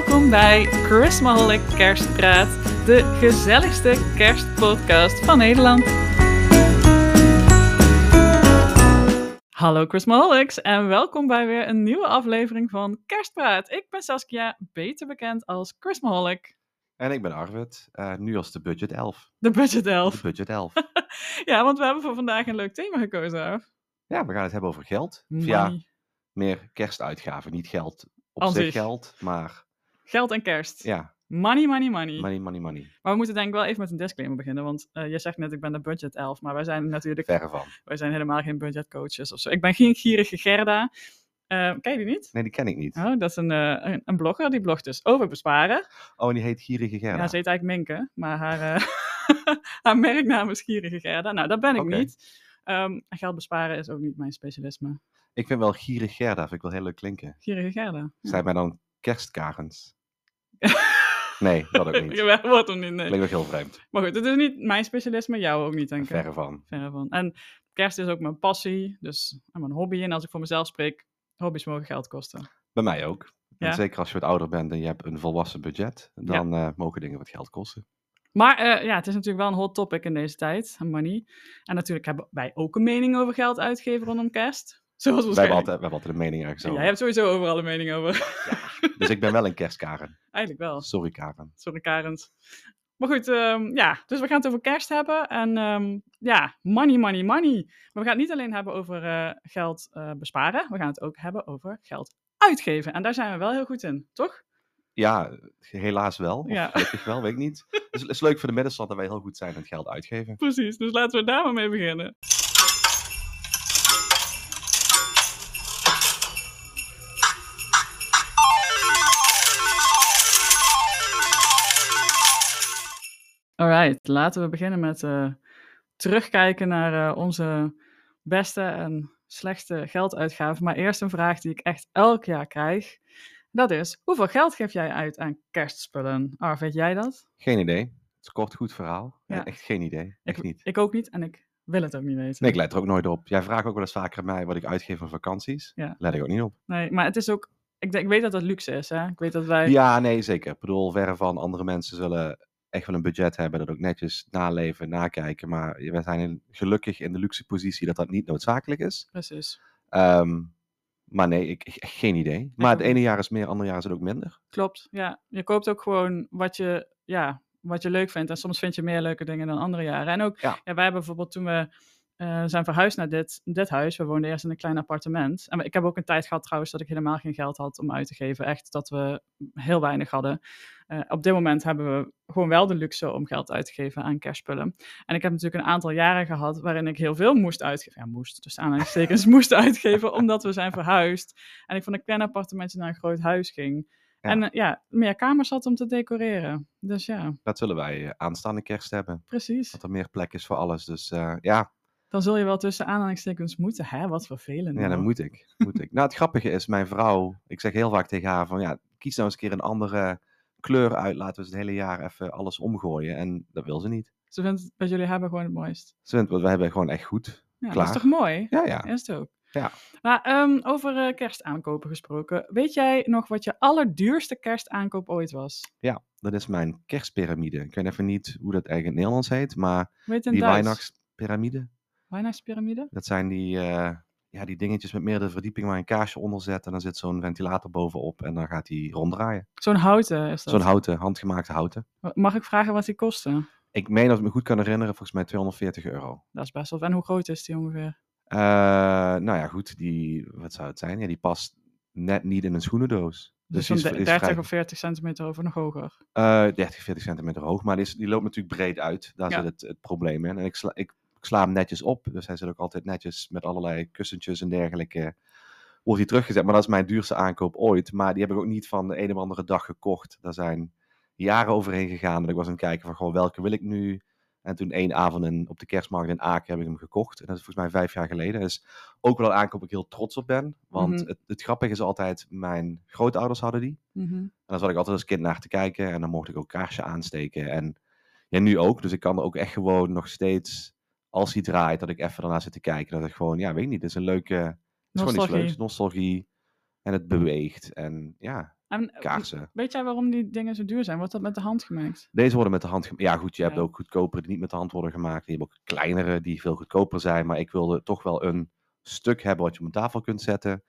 Welkom bij Christmaholic Kerstpraat, de gezelligste kerstpodcast van Nederland. Hallo Christmaholics en welkom bij weer een nieuwe aflevering van Kerstpraat. Ik ben Saskia, beter bekend als Christmaholic. En ik ben Arvid, eh, nu als de budget 11. De budget De elf. budget 11. Ja, want we hebben voor vandaag een leuk thema gekozen. Ja, we gaan het hebben over geld. Ja, Money. meer kerstuitgaven. Niet geld op zich. geld, maar Geld en kerst. ja, Money, money, money. money, money, money. Maar we moeten denk ik wel even met een disclaimer beginnen, want eh je zegt net ik ben de budget elf, maar wij zijn natuurlijk Verre van. Wij zijn helemaal geen budgetcoaches of zo. Ik ben geen gierige Gerda. Eh ken je die niet? Nee, die ken ik niet. Oh, dat is een, eh, een, een blogger die blogt dus over besparen. Oh, en die heet Gierige Ja, Gerda. ze heet eigenlijk Minke, maar haar, haar merknaam is Gierige Gerda. Nou, dat ben ik niet. Ehm, geld besparen is ook niet mijn specialisme. Ik vind wel Gierig Gerda, vind ik wel heel leuk klinken. Gierige Gerda. Zijn mij dan kerstkarens? nee, dat ook niet. Ja, wordt hem niet, nee. Klinkt ook heel vreemd. Maar goed, het is niet mijn specialisme, jou ook niet, denk ik. Verre van. Verre van. En kerst is ook mijn passie, dus en mijn hobby. En als ik voor mezelf spreek, hobby's mogen geld kosten. Bij mij ook. Ja. En zeker als je wat ouder bent en je hebt een volwassen budget, dan eh, mogen dingen wat geld kosten. Maar eh, ja, het is natuurlijk wel een hot topic in deze tijd, money. En natuurlijk hebben wij ook een mening over geld uitgeven rondom kerst. Zoals We hebben, altijd, we hebben altijd een mening ergens En over. jij hebt sowieso overal een mening over. Dus ik ben wel een kerstkaren. Eigenlijk wel. Sorry, Karen. Sorry, Karens. Maar goed, ehm, ja, dus we gaan het over kerst hebben. En ehm, ja, money, money, money. Maar we gaan het niet alleen hebben over eh, geld eh, besparen. We gaan het ook hebben over geld uitgeven. En daar zijn we wel heel goed in, toch? Ja, helaas wel. Of Ja. gelukkig wel, weet ik niet. Het is leuk voor de middenstand dat wij heel goed zijn in het geld uitgeven. Precies, dus laten we daar maar mee beginnen. Laten we beginnen met eh, terugkijken naar eh, onze beste en slechtste gelduitgaven. Maar eerst een vraag die ik echt elk jaar krijg. Dat is, hoeveel geld geef jij uit aan kerstspullen? Ar, weet jij dat? Geen idee. Het is een kort goed verhaal. Ja. Ja. echt geen idee. Echt ik, niet. Ik ook niet en ik wil het ook niet weten. Nee, ik let er ook nooit op. Jij vraagt ook wel eens vaker aan mij wat ik uitgeef aan vakanties. Ja. Let ik ook niet op. Nee, maar het is ook. Ik, denk, ik weet dat dat luxe is, hè? Ik weet dat wij. Ja, nee, zeker. Ik bedoel, verre van andere mensen zullen echt wel een budget hebben. Dat ook netjes naleven, nakijken. Maar we zijn gelukkig in de luxe positie dat dat niet noodzakelijk is. Precies. Ehm, maar nee, ik, geen idee. Maar het ene jaar is meer, andere jaar is het ook minder. Klopt. Ja, je koopt ook gewoon wat je, ja, wat je leuk vindt. En soms vind je meer leuke dingen dan andere jaren. En ook, Ja. ja. wij hebben bijvoorbeeld toen we eh, zijn verhuisd naar dit, dit huis. We woonden eerst in een klein appartement. En ik heb ook een tijd gehad trouwens dat ik helemaal geen geld had om uit te geven. Echt dat we heel weinig hadden. Eh, op dit moment hebben we gewoon wel de luxe om geld uit te geven aan kerstspullen. En ik heb natuurlijk een aantal jaren gehad waarin ik heel veel moest uitgeven. Ja, moest, dus aanhalingstekens moest uitgeven, omdat we zijn verhuisd. En ik van een klein appartementje naar een groot huis ging. Ja. En eh, ja, meer kamers had om te decoreren. Dus ja, Dat zullen wij aanstaande kerst hebben. precies. Dat er meer plek is voor alles. Dus ja, Dan zul je wel tussen aanhalingstekens moeten. Hè, wat vervelend. ja, dat moet ik. Moet ik. Nou, het grappige is, mijn vrouw, ik zeg heel vaak tegen haar van ja, kies nou eens een keer een andere kleur uit. Laten we het hele jaar even alles omgooien. En dat wil ze niet. Ze vindt wat jullie hebben gewoon het mooist. Ze vindt, want we hebben gewoon echt goed. Ja, dat is toch mooi? Ja, ja. Is het ook. Ja. Maar ehm, over eh, kerstaankopen gesproken. Weet jij nog wat je allerduurste kerstaankoop ooit was? Ja, dat is mijn kerstpyramide. Ik weet even niet hoe dat eigenlijk in het Nederlands heet, maar die Duits? Weihnachtspyramide. Weihnachtspyramide? Dat zijn die, eh, ja, die dingetjes met meerdere verdiepingen waar je een kaarsje onder zet. En dan zit zo'n ventilator bovenop en dan gaat die ronddraaien. Zo'n houten is dat. Zo'n houten, handgemaakte houten. Mag ik vragen wat die kostte? Ik meen dat ik me goed kan herinneren, volgens mij 240 euro. Dat is best wel. En hoe groot is die ongeveer? Eh, nou ja, goed, die, wat zou het zijn? Ja, die past net niet in een schoenendoos. Dus, zo'n is- de- is 30 vrij- of 40 centimeter of nog hoger. eh, 30, 40 centimeter hoog, maar die, is, die loopt natuurlijk breed uit. Daar Ja. zit het, het probleem in. En ik sla, ik, ik sla hem netjes op, dus hij zit ook altijd netjes met allerlei kussentjes en dergelijke. Wordt hij teruggezet, maar dat is mijn duurste aankoop ooit. Maar die heb ik ook niet van de een of andere dag gekocht. Daar zijn jaren overheen gegaan. En ik was aan het kijken van, gewoon, welke wil ik nu? En toen één avond in, op de kerstmarkt in Aken heb ik hem gekocht. En dat is volgens mij vijf jaar geleden. Dus ook wel een aankoop ik heel trots op ben. Want Mhm. het, het grappige is altijd, mijn grootouders hadden die. Mhm. En dan zat ik altijd als kind naar te kijken. En dan mocht ik ook kaarsje aansteken. En ja, nu ook. Dus ik kan er ook echt gewoon nog steeds, als hij draait, dat ik even daarna zit te kijken. Dat ik gewoon, ja, weet ik niet. Het is een leuke, het is gewoon iets Nostalgie. leuks. Nostalgie. En het beweegt. En ja, En, eh, kaarsen. Weet jij waarom die dingen zo duur zijn? Wordt dat met de hand gemaakt? Deze worden met de hand gemaakt. Ja, goed, je hebt ook goedkopere die niet met de hand worden gemaakt. Je hebt ook kleinere die veel goedkoper zijn. Maar ik wilde toch wel een stuk hebben wat je op een tafel kunt zetten.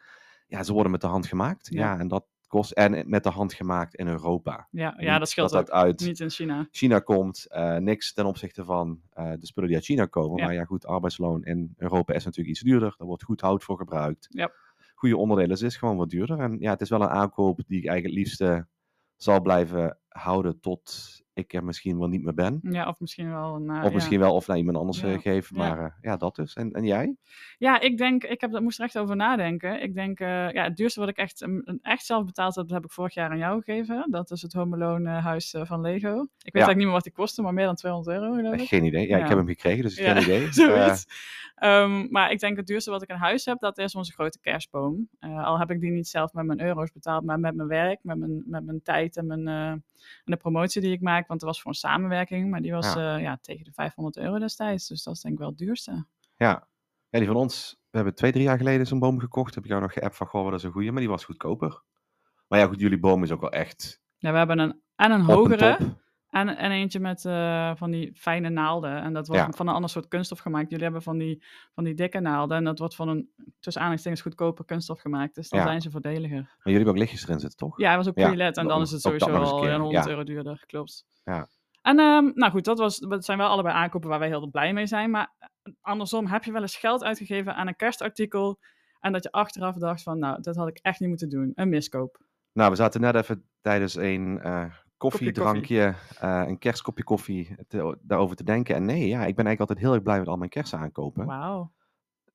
Ja, ze worden met de hand gemaakt. Ja, Ja. en dat kost. En met de hand gemaakt in Europa. Ja, ja dat scheelt dat uit Niet in China. China komt. eh, niks ten opzichte van eh, de spullen die uit China komen. Ja. Maar ja, goed, arbeidsloon in Europa is natuurlijk iets duurder. Daar wordt goed hout voor gebruikt. Ja. Goede onderdelen, dus het is gewoon wat duurder. En ja, het is wel een aankoop die ik eigenlijk het liefste zal blijven houden tot ik er misschien wel niet meer ben. Ja, of misschien wel eh, Of ja. misschien wel of naar iemand anders Ja. eh, geven. Ja. Maar eh, ja, dat dus. En, en jij? Ja, ik denk, ik heb, daar moest er echt over nadenken. Ik denk, eh, ja, het duurste wat ik echt, een- echt zelf betaald heb, heb ik vorig jaar aan jou gegeven. Dat is het Home huis van Lego. Ik weet eigenlijk niet meer wat die kostte, maar meer dan 200 euro geloof ik. Geen idee. Ja, ik Ja. heb hem gekregen, dus Ja, geen idee. Zoiets. Ehm, maar ik denk het duurste wat ik in huis heb, dat is onze grote kerstboom. Al heb ik die niet zelf met mijn euro's betaald, maar met mijn werk, met mijn, met mijn tijd en, mijn, en de promotie die ik maak. Want het was voor een samenwerking, maar die was Ja. ja. ja, tegen de 500 euro destijds. Dus dat is denk ik wel het duurste. ja. ja, die van ons. We hebben twee, drie jaar geleden zo'n boom gekocht. Heb ik jou nog geappt van, goh, wat is een goeie. Maar die was goedkoper. Maar ja, goed, jullie boom is ook wel echt Ja, we hebben een, en een en hogere. En, en eentje met eh, van die fijne naalden. En dat wordt Ja. van een ander soort kunststof gemaakt. Jullie hebben van die, van die dikke naalden en dat wordt van een tussen aanhalingstekens goedkoper kunststof gemaakt. Dus dan Ja. zijn ze voordeliger. Maar jullie hebben ook lichtjes erin zitten, toch? Ja, hij was ook pre-LED en dan is het dat sowieso al keer, een 100 ja. euro duurder, klopt. Ja. En ehm, nou goed, dat, was, dat zijn wel allebei aankopen waar wij heel blij mee zijn. Maar eh, andersom, heb je wel eens geld uitgegeven aan een kerstartikel en dat je achteraf dacht van, nou, dat had ik echt niet moeten doen. Een miskoop. Nou, we zaten net even tijdens een eh, koffiedrankje, eh, een kerstkopje koffie, te- daarover te denken. En nee, ja, ik ben eigenlijk altijd heel erg blij met al mijn kerstaankopen. Wauw.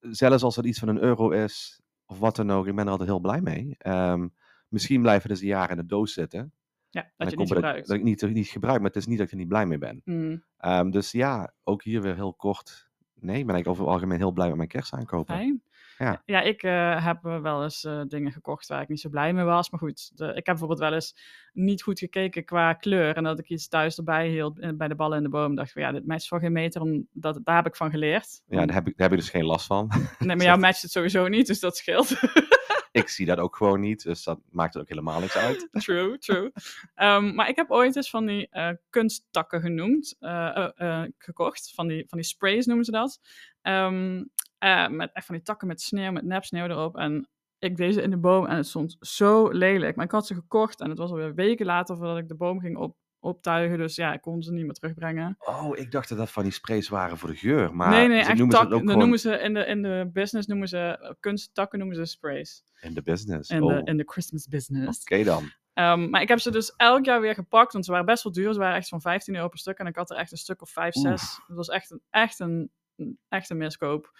Zelfs als het iets van een euro is, of wat dan ook, ik ben er altijd heel blij mee. Ehm, misschien blijven dus een jaar in de doos zitten. Ja, dat je niet gebruikt. dat ik niet, niet gebruik, maar het is niet dat ik er niet blij mee ben. Mm, Ehm, dus ja, ook hier weer heel kort. Nee, ik ben eigenlijk over het algemeen heel blij met mijn kerstaankopen. fijn. Ja. ja, ik eh, heb eh, wel eens eh, dingen gekocht waar ik niet zo blij mee was. Maar goed, de, ik heb bijvoorbeeld wel eens niet goed gekeken qua kleur. En dat ik iets thuis erbij hield bij de ballen in de boom. dacht van ja, dit matcht voor geen meter. Omdat, daar heb ik van geleerd. Ja, daar heb, ik, daar heb ik dus geen last van. Nee, maar jou matcht het sowieso niet, dus dat scheelt. ik zie dat ook gewoon niet, dus dat maakt er ook helemaal niks uit. true, true. Ehm, maar ik heb ooit eens van die kunsttakken genoemd, eh, gekocht. Van die, van die sprays noemen ze dat. Ehm, eh, met echt van die takken met sneeuw, met nep sneeuw erop. En ik deed ze in de boom en het stond zo lelijk. Maar ik had ze gekocht en het was alweer weken later voordat ik de boom ging op, optuigen. Dus ja, ik kon ze niet meer terugbrengen. Oh, ik dacht dat dat van die sprays waren voor de geur. Maar nee, nee, echt noemen tak. ze ook Dan gewoon noemen ze in de, in de business noemen ze eh, kunsttakken noemen ze sprays. in de business. In, oh, de, oké in de Christmas business. dan. Ehm, maar ik heb ze dus elk jaar weer gepakt, want ze waren best wel duur. Ze waren echt van 15 euro per stuk en ik had er echt een stuk of 5, 6. Oef. Het was echt een, echt een, een echte miskoop.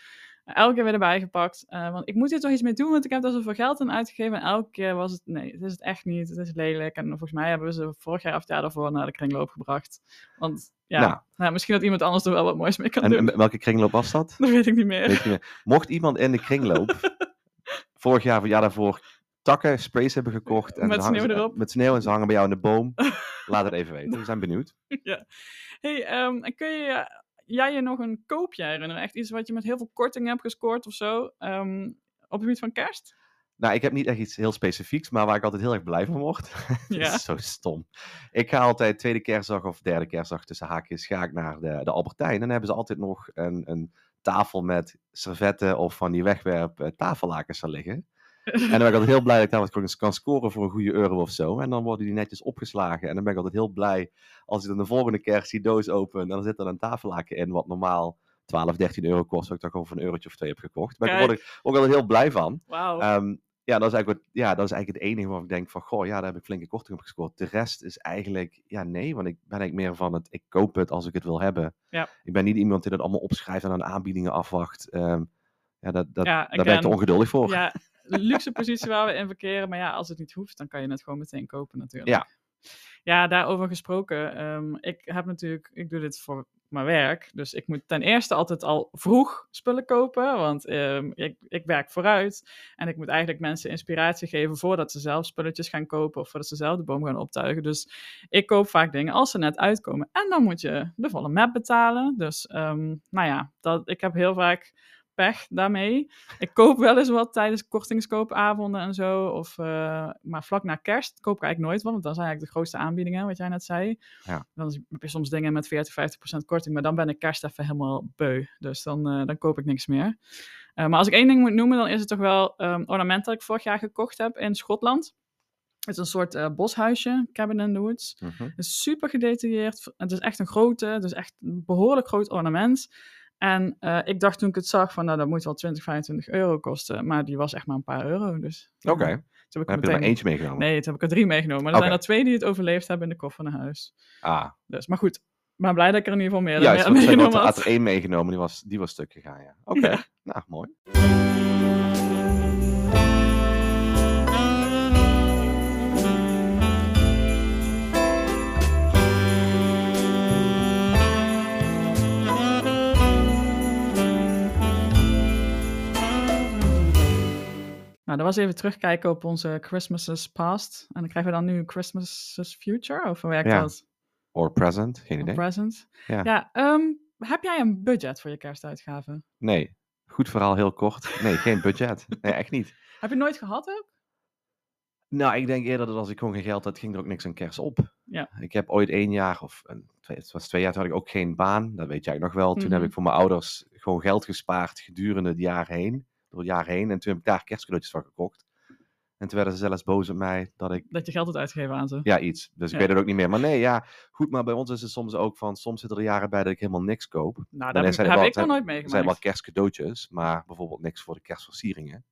Elke keer weer erbij gepakt. eh, want ik moet hier toch iets mee doen, want ik heb daar zoveel geld aan uitgegeven. En elke keer was het, nee, het is het echt niet. Het is lelijk. En volgens mij hebben we ze vorig jaar of het jaar daarvoor naar de kringloop gebracht. Want ja, Nou. nou, misschien dat iemand anders er wel wat moois mee kan En, doen. en welke kringloop was dat? Dat weet ik niet meer. Weet niet meer. Mocht iemand in de kringloop vorig jaar of het jaar daarvoor takken, sprays hebben gekocht. En Met hangen sneeuw erop. Met sneeuw en ze hangen bij jou in de boom. Laat het even weten. We zijn benieuwd. hey, ehm, kun je jij je nog een koopje herinneren? Echt iets wat je met heel veel korting hebt gescoord of zo? ehm, op het gebied van kerst? Nou, ik heb niet echt iets heel specifieks, maar waar ik altijd heel erg blij van word. Dat Ja. is zo stom. Ik ga altijd tweede kerstdag of derde kerstdag tussen haakjes ga ik naar de, de Albertijn. En dan hebben ze altijd nog een, een tafel met servetten of van die wegwerp eh, tafellakens er liggen. En dan ben ik altijd heel blij dat ik daar wat kan- scoren voor een goede euro of zo. En dan worden die netjes opgeslagen. En dan ben ik altijd heel blij als ik dan de volgende kerst die doos open. En dan zit er een tafellaken in wat normaal 12, 13 euro kost. Wat ik toch gewoon voor een eurotje of twee heb gekocht. Daar word ik ook altijd heel blij van. Wauw. Ehm, ja, dat is eigenlijk, wat, ja, dat is eigenlijk het enige waar ik denk van, goh, ja, daar heb ik flinke korting op gescoord. De rest is eigenlijk, ja, nee, want ik ben eigenlijk meer van het, ik koop het als ik het wil hebben. Ja. Ik ben niet iemand die dat allemaal opschrijft en aan aanbiedingen afwacht. Ehm, ja, dat, dat, ja, daar ben ik te ongeduldig voor. Ja, luxe positie waar we in verkeren. Maar ja, als het niet hoeft, dan kan je het gewoon meteen kopen natuurlijk. Ja. Ja, daarover gesproken. ehm, ik heb natuurlijk, ik doe dit voor mijn werk. Dus ik moet ten eerste altijd al vroeg spullen kopen. Want ehm, ik, ik werk vooruit. En ik moet eigenlijk mensen inspiratie geven voordat ze zelf spulletjes gaan kopen. Of voordat ze zelf de boom gaan optuigen. Dus ik koop vaak dingen als ze net uitkomen. En dan moet je de volle map betalen. Dus ehm, nou ja, dat, ik heb heel vaak pech daarmee. Ik koop wel eens wat tijdens kortingskoopavonden en zo. Of, eh, maar vlak na kerst koop ik eigenlijk nooit wat. Want dan zijn eigenlijk de grootste aanbiedingen, wat jij net zei. Ja. Dan heb je soms dingen met 40, 50% korting. Maar dan ben ik kerst even helemaal beu. Dus dan, eh, dan koop ik niks meer. Eh, maar als ik één ding moet noemen, dan is het toch wel um, ornament dat ik vorig jaar gekocht heb in Schotland. Het is een soort uh, boshuisje, Cabin in the Woods. Mhm. Het is super gedetailleerd. Het is echt een grote, het is echt een behoorlijk groot ornament. En uh, ik dacht toen ik het zag van, nou, dat moet wel 20, 25 euro kosten. Maar die was echt maar een paar euro. Dus, Oké. Okay. Ja, heb, heb je er maar eentje meegenomen? Nee, toen heb ik er drie meegenomen. Maar er okay. zijn er twee die het overleefd hebben in de koffer naar huis. Ah. Dus, maar goed, maar blij dat ik er in ieder geval meer ja, meer meegenomen had. had er één meegenomen, die was, die was stuk gegaan, ja. Oké, okay. ja. nou, mooi. Nou, dat was even terugkijken op onze Christmases past. En dan krijgen we dan nu Christmases future? Of hoe werkt ja. dat? Or present, geen idee. Present. Ja. ja um, heb jij een budget voor je kerstuitgaven? Nee. Goed verhaal, heel kort. Nee, geen budget. Nee, echt niet. Heb je nooit gehad ook? Nou, ik denk eerder dat als ik gewoon geen geld had, ging er ook niks aan kerst op. Ja. Ik heb ooit één jaar, of een, twee, het was twee jaar, toen had ik ook geen baan. Dat weet jij nog wel. Toen Mhm. heb ik voor mijn ouders gewoon geld gespaard gedurende het jaar heen. Door heen. En toen heb ik daar kerstcadeautjes van gekocht. En toen werden ze zelfs boos op mij dat ik Dat je geld had uitgegeven aan ze. Ja, iets. Dus ik weet het ook niet meer. Maar nee, ja, goed. Maar bij ons is het soms ook van, soms zitten er jaren bij dat ik helemaal niks koop. Nou, daar heb, ik- er heb wel- ik nog nooit Er meegemaakt. zijn wel kerstcadeautjes, maar bijvoorbeeld niks voor de kerstversieringen.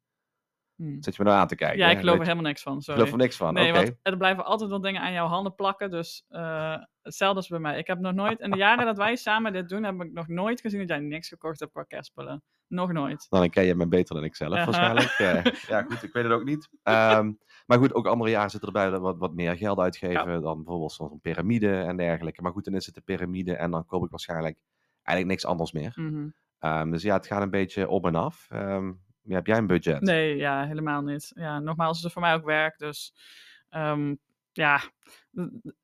Hmm. Zit je me nou aan te kijken? Ja, ik geloof er helemaal niks van. Ik Sorry. geloof er niks van. Nee, want er blijven altijd wel dingen aan jouw handen plakken. Dus eh, hetzelfde als bij mij. Ik heb nog nooit, in de jaren dat wij samen dit doen, heb ik nog nooit gezien dat jij niks gekocht hebt qua kerstspullen. Nog nooit. Dan ken je me beter dan ik zelf waarschijnlijk. Eh, ja, goed, ik weet het ook niet. Ehm, maar goed, ook andere jaren zitten erbij dat we wat, wat meer geld uitgeven dan bijvoorbeeld zo'n piramide en dergelijke. Maar goed, dan is het de piramide en dan koop ik waarschijnlijk eigenlijk niks anders meer. Mhm. Ehm, dus ja, het gaat een beetje op en af. Ehm, ja, heb jij een budget? Nee, ja, helemaal niet. Ja, nogmaals, het is voor mij ook werk. Dus ehm, ja,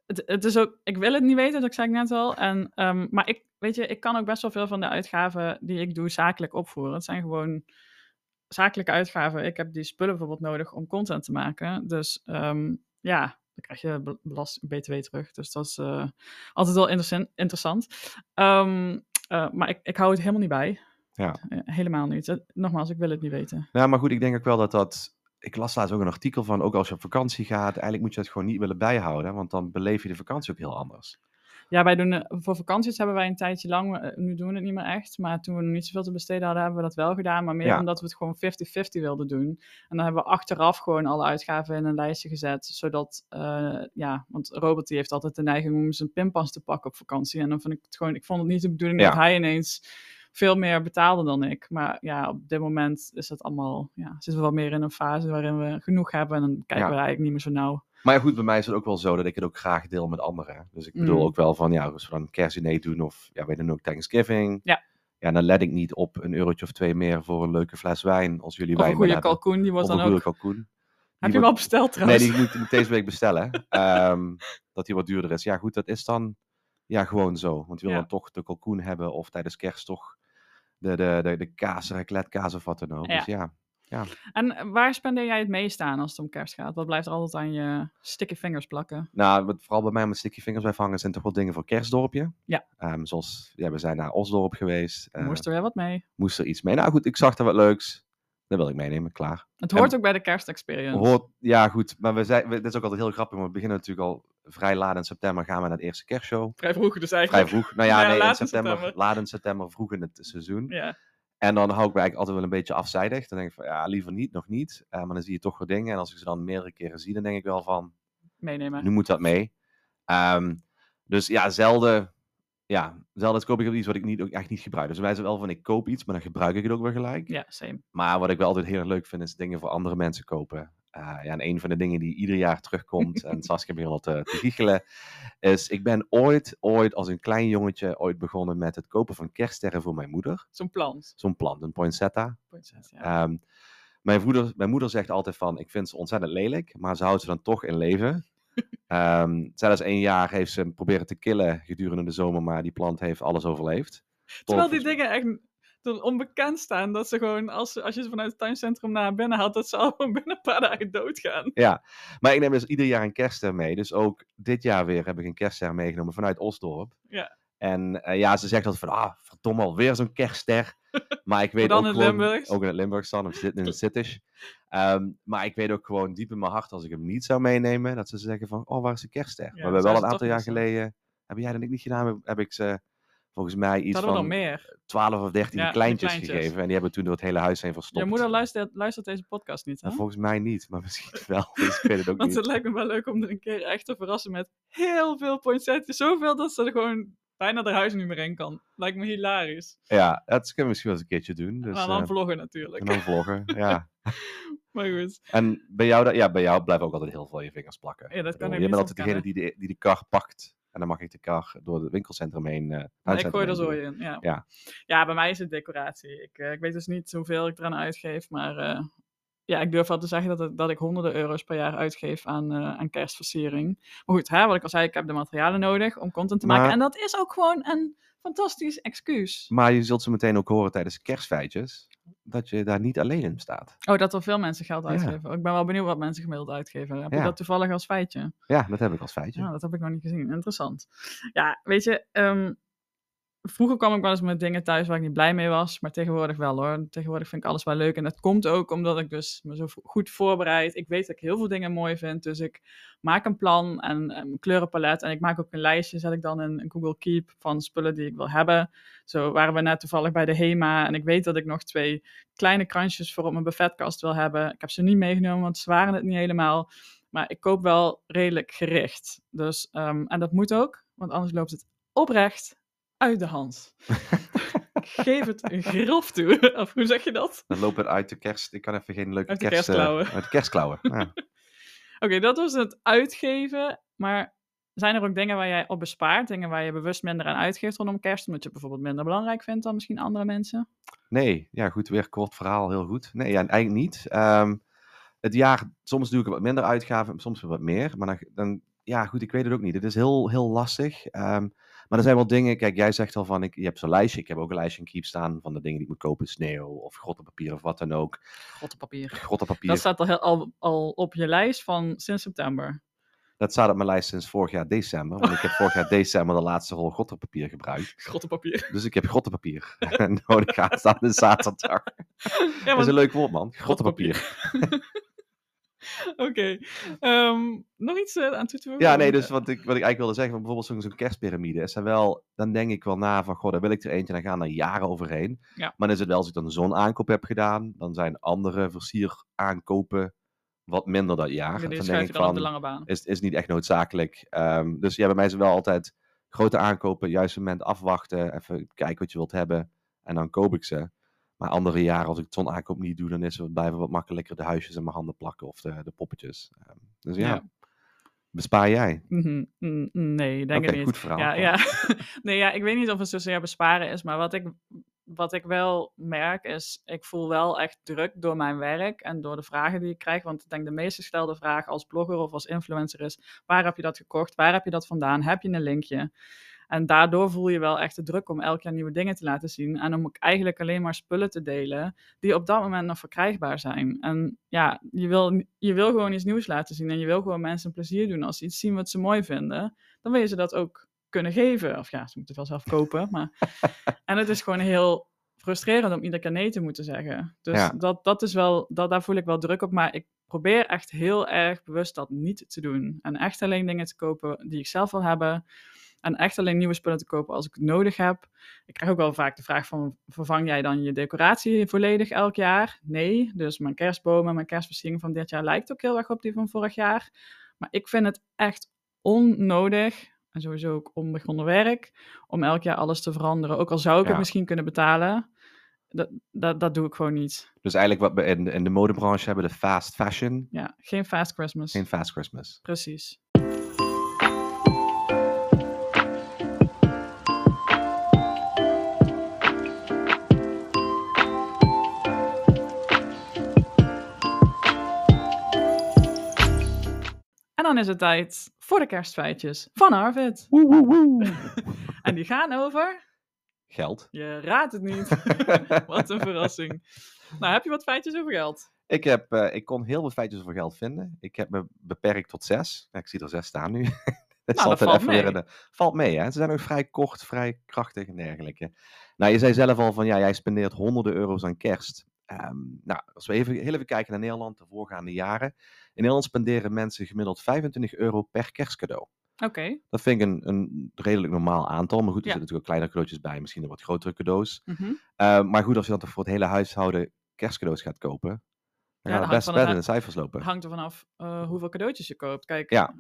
het, het is ook, ik wil het niet weten, dat zei ik net al. En, ehm, maar ik, weet je, ik kan ook best wel veel van de uitgaven die ik doe zakelijk opvoeren. Het zijn gewoon zakelijke uitgaven. Ik heb die spullen bijvoorbeeld nodig om content te maken. Dus ehm, ja, dan krijg je be- belast BTW terug. Dus dat is eh, altijd wel interessant. eh, maar ik, ik hou het helemaal niet bij. Ja. Eh, helemaal niet. Eh, Nogmaals, ik wil het niet weten. Nou, maar goed, ik denk ook wel dat dat. Ik las laatst ook een artikel van, ook als je op vakantie gaat, eigenlijk moet je het gewoon niet willen bijhouden, want dan beleef je de vakantie ook heel anders. Ja, wij doen, eh, voor vakanties hebben wij een tijdje lang, nu doen we het niet meer echt, maar toen we nog niet zoveel te besteden hadden, hebben we dat wel gedaan, maar meer Ja. omdat we het gewoon 50-50 wilden doen. En dan hebben we achteraf gewoon alle uitgaven in een lijstje gezet, zodat, ja, want Robert die heeft altijd de neiging om zijn pinpas te pakken op vakantie. En dan vond ik het gewoon, ik vond het niet de bedoeling Ja. dat hij ineens veel meer betaalde dan ik. Maar ja, op dit moment is het allemaal, ja, zitten we wel meer in een fase waarin we genoeg hebben en dan kijken Ja. we eigenlijk niet meer zo nauw. Maar ja, goed, bij mij is het ook wel zo dat ik het ook graag deel met anderen. Dus ik bedoel Mm. ook wel van, ja, als we dan een kerstdiner doen of ja, wij doen ook Thanksgiving. Ja. Ja, dan let ik niet op een eurotje of twee meer voor een leuke fles wijn als jullie Of een goede kalkoen, die wordt een dan goede ook... kalkoen. Heb je hem al besteld Nee, trouwens? die moet, moet deze week bestellen. Ehm, dat die wat duurder is. Ja, goed, dat is dan ja, gewoon zo. Want je wil Ja. dan toch de kalkoen hebben of tijdens kerst toch de, de, de, de kaas, of wat dan ook. Ja. Dus ja, En waar spendeer jij het meest aan als het om kerst gaat? Wat blijft er altijd aan je sticky fingers plakken? Nou, wat vooral bij mij met sticky vingers blijft hangen zijn toch wel dingen voor kerstdorpje. Ja. Ehm, zoals, ja, we zijn naar Osdorp geweest. eh, Moest er weer wat mee? moest er iets mee. Nou goed, ik zag er wat leuks. Dat wil ik meenemen, klaar. Het hoort ook bij de kerstexperience. Hoort, ja goed, maar we zijn, we, dit is ook altijd heel grappig, want we beginnen natuurlijk al vrij laat in september gaan we naar de eerste kerstshow. Vrij vroeg dus Vrij eigenlijk. vroeg. Nou ja, Ja, nee, in laat in september, september. september, vroeg in het seizoen. Ja. En dan hou ik me eigenlijk altijd wel een beetje afzijdig. Dan denk ik van, ja, liever niet, nog niet. Eh, maar dan zie je toch weer dingen. En als ik ze dan meerdere keren zie, dan denk ik wel van, Meenemen. nu moet dat mee. Ehm, dus ja, zelden, ja, zelden koop ik ook iets wat ik niet, ook echt niet gebruik. Dus wij zijn wel van, ik koop iets, maar dan gebruik ik het ook weer gelijk. Ja, same. Maar wat ik wel altijd heel erg leuk vind, is dingen voor andere mensen kopen. Eh, ja, en een van de dingen die ieder jaar terugkomt, en Saskia begint al te, te giechelen, is ik ben ooit, ooit als een klein jongetje ooit begonnen met het kopen van kerststerren voor mijn moeder. Zo'n plant. Zo'n plant, een poinsettia. Poinsettia. Ehm, mijn, moeder, mijn moeder zegt altijd van, ik vind ze ontzettend lelijk, maar ze houdt ze dan toch in leven. Ehm zelfs één jaar heeft ze hem proberen te killen gedurende de zomer, maar die plant heeft alles overleefd. Terwijl die dingen echt... er onbekend staan dat ze gewoon, als, als je ze vanuit het tuincentrum naar binnen haalt, dat ze al binnen een paar dagen doodgaan. Ja, maar ik neem dus ieder jaar een kerstster mee. Dus ook dit jaar weer heb ik een kerstster meegenomen vanuit Osdorp. Ja. En eh, ja, ze zegt altijd van, ah, verdomme, alweer zo'n kerstster. Maar ik weet ook in gewoon... Limburgs? Ook in het Limburgs dan, of zit in het Sittisch. Ehm, maar ik weet ook gewoon diep in mijn hart, als ik hem niet zou meenemen, dat ze zeggen van, oh, waar is de kerstster? Ja, we hebben wel een aantal jaar geleden, heb jij dat niet gedaan, heb, heb ik ze volgens mij iets van nog meer. 12 of 13 Ja, die kleintjes, kleintjes. gegeven. En die hebben toen door het hele huis heen verstopt. Je moeder luistert, luistert deze podcast niet, hè? En volgens mij niet, maar misschien wel. Ik weet het ook Want niet. het lijkt me wel leuk om er een keer echt te verrassen met heel veel poinsettias. Zoveel dat ze er gewoon bijna de huis niet meer in kan. Lijkt me hilarisch. Ja, dat kunnen we misschien wel eens een keertje doen. Dus, maar dan eh, vloggen natuurlijk. en dan vloggen, ja. Maar goed. En bij jou, ja, bij jou blijven ook altijd heel veel je vingers plakken. Ja, dat kan bedoel, ik Je bent altijd degene die de, die de kar pakt. En dan mag ik de kar door het winkelcentrum heen. eh Maar ik gooi er zo in, ja. Ja. Ja, bij mij is het decoratie. Ik, eh, ik weet dus niet hoeveel ik eraan uitgeef, maar eh, ja, ik durf wel te zeggen dat, het- dat ik honderden euro's per jaar uitgeef aan, aan kerstversiering. Maar goed, hè, wat ik al zei, ik heb de materialen nodig om content te maken. En dat is ook gewoon een fantastisch excuus. Maar je zult zo meteen ook horen tijdens de kerstfeitjes. Dat je daar niet alleen in staat. Oh, dat er veel mensen geld Ja. uitgeven. Ik ben wel benieuwd wat mensen gemiddeld uitgeven. Heb je Ja. dat toevallig als feitje? Ja, dat heb ik als feitje. Ja, dat heb ik nog niet gezien. Interessant. Ja, weet je, ehm, vroeger kwam ik wel eens met dingen thuis waar ik niet blij mee was, maar tegenwoordig wel hoor. Tegenwoordig vind ik alles wel leuk en dat komt ook omdat ik dus me zo goed voorbereid. Ik weet dat ik heel veel dingen mooi vind, dus ik maak een plan en een kleurenpalet en ik maak ook een lijstje, zet ik dan in, in Google Keep van spullen die ik wil hebben. Zo waren we net toevallig bij de HEMA en ik weet dat ik nog twee kleine kransjes voor op mijn buffetkast wil hebben. Ik heb ze niet meegenomen, want ze waren het niet helemaal. Maar ik koop wel redelijk gericht. Dus, ehm, en dat moet ook, want anders loopt het oprecht uit de hand. geef het grof toe. Of hoe zeg je dat? Dan loopt het uit de kerst. Ik kan even geen leuke Uit de kerst... eh, kerstklauwen. uit de kerstklauwen. Ja. Oké, dat was het uitgeven. Maar zijn er ook dingen waar jij op bespaart? Dingen waar je bewust minder aan uitgeeft rondom kerst? Omdat je bijvoorbeeld minder belangrijk vindt dan misschien andere mensen? Nee, ja goed, weer kort verhaal, heel goed. Nee, ja, eigenlijk niet. Ehm, het jaar, soms doe ik wat minder uitgaven, soms weer wat meer. Maar dan, dan ja goed, ik weet het ook niet. Het is heel, heel lastig. Ehm, maar er zijn wel dingen, kijk, jij zegt al van, ik, je hebt zo'n lijstje. Ik heb ook een lijstje in Keep staan van de dingen die ik moet kopen. Sneeuw of grottenpapier of wat dan ook. Grottenpapier. Grottenpapier, Dat dat, staat al, heel- al, al op je lijst van sinds september. staat op mijn lijst sinds vorig jaar december. Want ik heb vorig jaar december de laatste rol grottenpapier gebruikt. Grottenpapier. Dus ik heb grottenpapier nodig aanstaande zaterdag. Ja, Dat is een leuk woord, man. Grottenpapier. Oké. Ehm, nog iets eh, aan toe te voegen? Ja, nee, dus wat ik, wat ik eigenlijk wilde zeggen, bijvoorbeeld zo'n zo'n kerstpyramide, is er wel, dan denk ik wel na van, goh, daar wil ik er eentje, dan gaan er jaren overheen. Ja. Maar dan is het wel, als ik dan zo'n aankoop heb gedaan, dan zijn andere versieraankopen wat minder dat jaar. Oké, dan denk ik de van, lange baan. is, is niet echt noodzakelijk. Ehm, dus ja, bij mij is het wel altijd grote aankopen, juist moment afwachten, even kijken wat je wilt hebben, en dan koop ik ze. Maar andere jaren, als ik zo'n aankoop niet doe, dan is het blijven wat makkelijker de huisjes in mijn handen plakken of de, de poppetjes. Ehm, dus ja, Ja. bespaar jij? Mhm, mm, Nee, denk Oké, ik niet. goed verhaal. Ja, ja. nee, ja, ik weet niet of het zozeer besparen is, maar wat ik, wat ik wel merk is, ik voel wel echt druk door mijn werk en door de vragen die ik krijg. Want ik denk de meest gestelde vraag als blogger of als influencer is, waar heb je dat gekocht? Waar heb je dat vandaan? Heb je een linkje? En daardoor voel je wel echt de druk om elk jaar nieuwe dingen te laten zien. En om ook eigenlijk alleen maar spullen te delen die op dat moment nog verkrijgbaar zijn. En ja, je wil, je wil gewoon iets nieuws laten zien. En je wil gewoon mensen plezier doen als ze iets zien wat ze mooi vinden. Dan wil je ze dat ook kunnen geven. Of ja, ze moeten het wel zelf kopen. Maar... en het is gewoon heel frustrerend om iedere keer nee te moeten zeggen. Dus Ja. dat, dat is wel, dat, daar voel ik wel druk op. Maar ik probeer echt heel erg bewust dat niet te doen. En echt alleen dingen te kopen die ik zelf wil hebben. En echt alleen nieuwe spullen te kopen als ik het nodig heb. Ik krijg ook wel vaak de vraag van, vervang jij dan je decoratie volledig elk jaar? Nee, dus mijn kerstboom en mijn kerstversiering van dit jaar lijkt ook heel erg op die van vorig jaar. Maar ik vind het echt onnodig, en sowieso ook onbegonnen werk, om elk jaar alles te veranderen. Ook al zou ik Ja. het misschien kunnen betalen, dat, dat, dat doe ik gewoon niet. Dus eigenlijk wat we in, in de modebranche hebben, de fast fashion, Ja, geen fast Christmas. geen fast Christmas. Precies. Dan is het tijd voor de kerstfeitjes van Arvid. En die gaan over Geld. Je raadt het niet. wat een verrassing. Nou, heb je wat feitjes over geld? Ik, heb, eh, ik kon heel veel feitjes over geld vinden. Ik heb me beperkt tot zes. Ja, ik zie er zes staan nu. Het Nou, dat altijd valt even mee. valt mee, hè? Ze zijn ook vrij kort, vrij krachtig en dergelijke. Nou, je zei zelf al van, ja, jij spendeert honderden euro's aan kerst. Ehm, nou, als we even, heel even kijken naar Nederland, de voorgaande jaren. In Nederland spenderen mensen gemiddeld 25 euro per kerstcadeau. Oké. Dat vind ik een, een redelijk normaal aantal. Maar goed, er Ja. zitten natuurlijk ook kleinere cadeautjes bij. Misschien wat grotere cadeaus. Mhm. Eh, maar goed, als je dan voor het hele huishouden kerstcadeaus gaat kopen. Dan Ja, we best verder in de- cijfers lopen. Hangt er vanaf eh hoeveel cadeautjes je koopt. Kijk, Ja.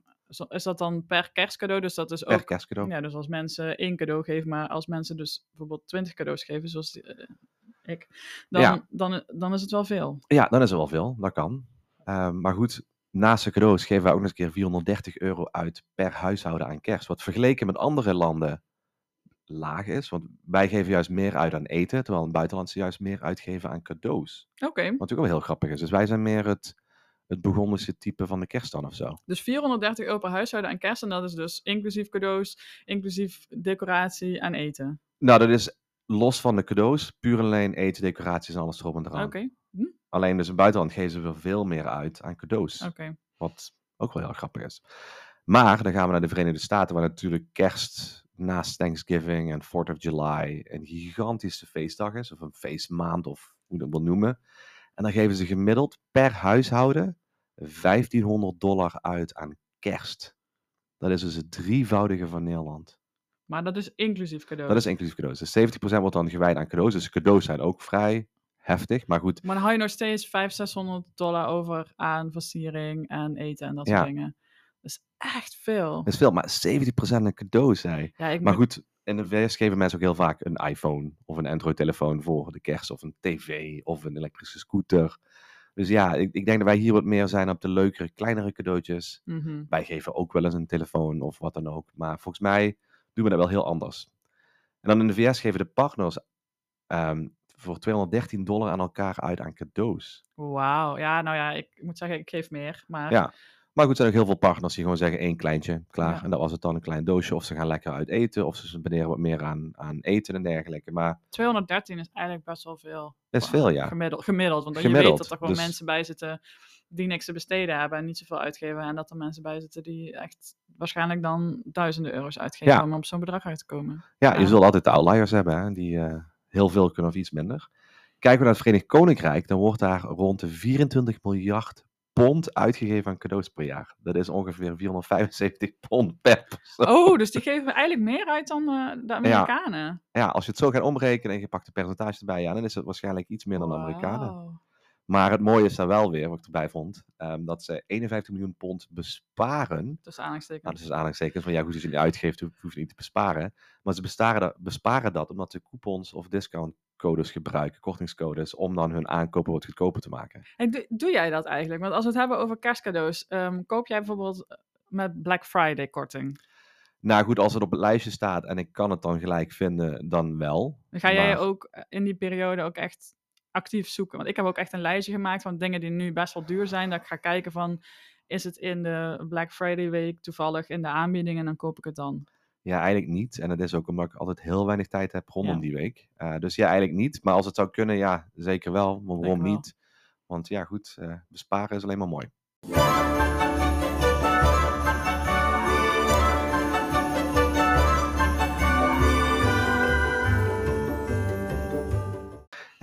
is dat dan per kerstcadeau? Dus dat is Per ook kerstcadeau. Ja, dus als mensen één cadeau geven, maar als mensen dus bijvoorbeeld twintig cadeaus geven, zoals die, eh, dan, Ja. dan, dan is het wel veel. Ja, dan is er wel veel. Dat kan. Eh, maar goed, naast de cadeaus geven wij ook nog eens een keer 430 euro uit per huishouden aan kerst. Wat vergeleken met andere landen laag is. Want wij geven juist meer uit aan eten, terwijl in het buitenland ze juist meer uitgeven aan cadeaus. Oké, Wat natuurlijk wel heel grappig is. Dus wij zijn meer het, het begonnische type van de kerst dan of zo. dus 430 euro per huishouden aan kerst en dat is dus inclusief cadeaus, inclusief decoratie en eten. Nou, dat is los van de cadeaus, puur en alleen eten, decoraties en alles erop en eraan. Oké, Alleen dus in het buitenland geven ze veel meer uit aan cadeaus. Wat ook wel heel grappig is. Maar dan gaan we naar de Verenigde Staten, waar natuurlijk kerst naast Thanksgiving en 4th of July een gigantische feestdag is. Of een feestmaand, of hoe je dat wil noemen. En dan geven ze gemiddeld per huishouden 1500 dollar uit aan kerst. Dat is dus het drievoudige van Nederland. Maar dat is inclusief cadeau. Dat is inclusief cadeaus. Dus 70% wordt dan gewijd aan cadeaus. Dus cadeaus zijn ook vrij heftig. Maar goed, Maar dan hou je nog steeds 500, 600 dollar over aan versiering en eten en dat Ja. soort dingen. Dat is echt veel. dat is veel. Maar 70% aan cadeaus, zei. Ja, ik Maar moet- goed, in de VS geven mensen ook heel vaak een iPhone of een Android-telefoon voor de kerst, of een tv of een elektrische scooter. Dus ja, ik, ik denk dat wij hier wat meer zijn op de leukere, kleinere cadeautjes. Mhm. Wij geven ook wel eens een telefoon of wat dan ook. Maar volgens mij doen we dat wel heel anders. En dan in de VS geven de partners ehm, voor 213 dollar aan elkaar uit aan cadeaus. Wauw. Ja, nou ja, ik moet zeggen, ik geef meer. Maar Ja. Maar goed, er zijn ook heel veel partners die gewoon zeggen één kleintje, klaar. Ja. En dat was het dan een klein doosje. Of ze gaan lekker uit eten. Of ze spenderen wat meer aan, aan eten en dergelijke. Maar 213 is eigenlijk best wel veel. dat is veel, ja. Gemiddeld, gemiddeld want je weet dat er gewoon dus- mensen bij zitten die niks te besteden hebben en niet zoveel uitgeven. En dat er mensen bij zitten die echt waarschijnlijk dan duizenden euro's uitgeven Ja. om op zo'n bedrag uit te komen. Ja, je zult altijd de outliers hebben, hè, die eh, heel veel kunnen of iets minder. Kijken we naar het Verenigd Koninkrijk, dan wordt daar rond de 24 miljard pond uitgegeven aan cadeaus per jaar. Dat is ongeveer 475 pond per persoon. Oh, dus die geven eigenlijk meer uit dan eh, de Amerikanen. Ja, als je het zo gaat omrekenen en je pakt de percentage erbij, ja, dan is het waarschijnlijk iets meer dan de Amerikanen. Maar het mooie is daar wel weer, wat ik erbij vond, ehm, dat ze 51 miljoen pond besparen. Tussen aanhalingstekens. Nou, dat is aanhalingstekens van ja, als je het niet uitgeeft, hoef je niet te besparen. Maar ze besparen dat, besparen dat omdat ze coupons of discountcodes gebruiken, kortingscodes, om dan hun aankopen wat goedkoper te maken. Hey, doe, doe jij dat eigenlijk? Want als we het hebben over kerstcadeaus, ehm, koop jij bijvoorbeeld eh, met Black Friday korting? Nou goed, als het op het lijstje staat en ik kan het dan gelijk vinden, dan wel. Dan ga jij Maar- ook eh, in die periode ook echt actief zoeken? Want ik heb ook echt een lijstje gemaakt van dingen die nu best wel duur zijn. Dat ik ga kijken van, is het in de Black Friday week toevallig in de aanbieding en dan koop ik het dan. Ja, eigenlijk niet. En dat is ook omdat ik altijd heel weinig tijd heb rondom Ja. die week. Eh, dus ja, eigenlijk niet. Maar als het zou kunnen, ja, zeker wel. Maar waarom wel. niet? Want ja, goed, eh, besparen is alleen maar mooi.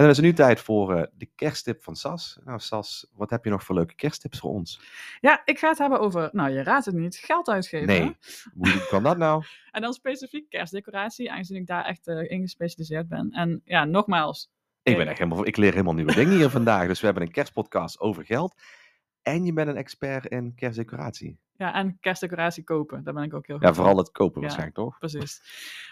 Dan is het nu tijd voor eh, de kersttip van Sas. Nou, Sas, wat heb je nog voor leuke kersttips voor ons? Ja, ik ga het hebben over, nou je raadt het niet, geld uitgeven. Nee. Hoe kan dat nou? En dan specifiek kerstdecoratie, aangezien ik daar echt eh, in gespecialiseerd ben. En ja, nogmaals, Ik, ben echt helemaal, ik leer helemaal nieuwe dingen hier vandaag. Dus we hebben een kerstpodcast over geld. En je bent een expert in kerstdecoratie. Ja, en kerstdecoratie kopen, daar ben ik ook heel goed Ja, vooral het kopen Ja. waarschijnlijk, toch? precies.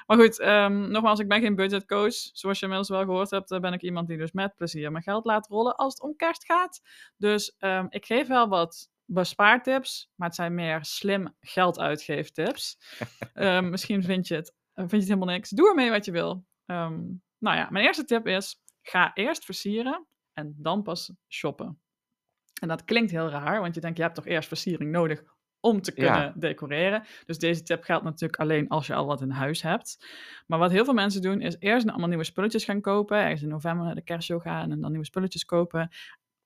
Maar goed, ehm, nogmaals, ik ben geen budgetcoach. Zoals je inmiddels wel gehoord hebt, eh, ben ik iemand die dus met plezier mijn geld laat rollen als het om kerst gaat. Dus ehm, ik geef wel wat bespaartips, maar het zijn meer slim geld uitgeeftips. Ehm, misschien vind je, het, eh, vind je het helemaal niks. Doe ermee wat je wil. Nou ja, mijn eerste tip is, ga eerst versieren en dan pas shoppen. En dat klinkt heel raar, want je denkt, je hebt toch eerst versiering nodig om te kunnen Ja. decoreren. Dus deze tip geldt natuurlijk alleen als je al wat in huis hebt. Maar wat heel veel mensen doen, is eerst allemaal nieuwe spulletjes gaan kopen. Ergens in november naar de kerstshow gaan en dan nieuwe spulletjes kopen.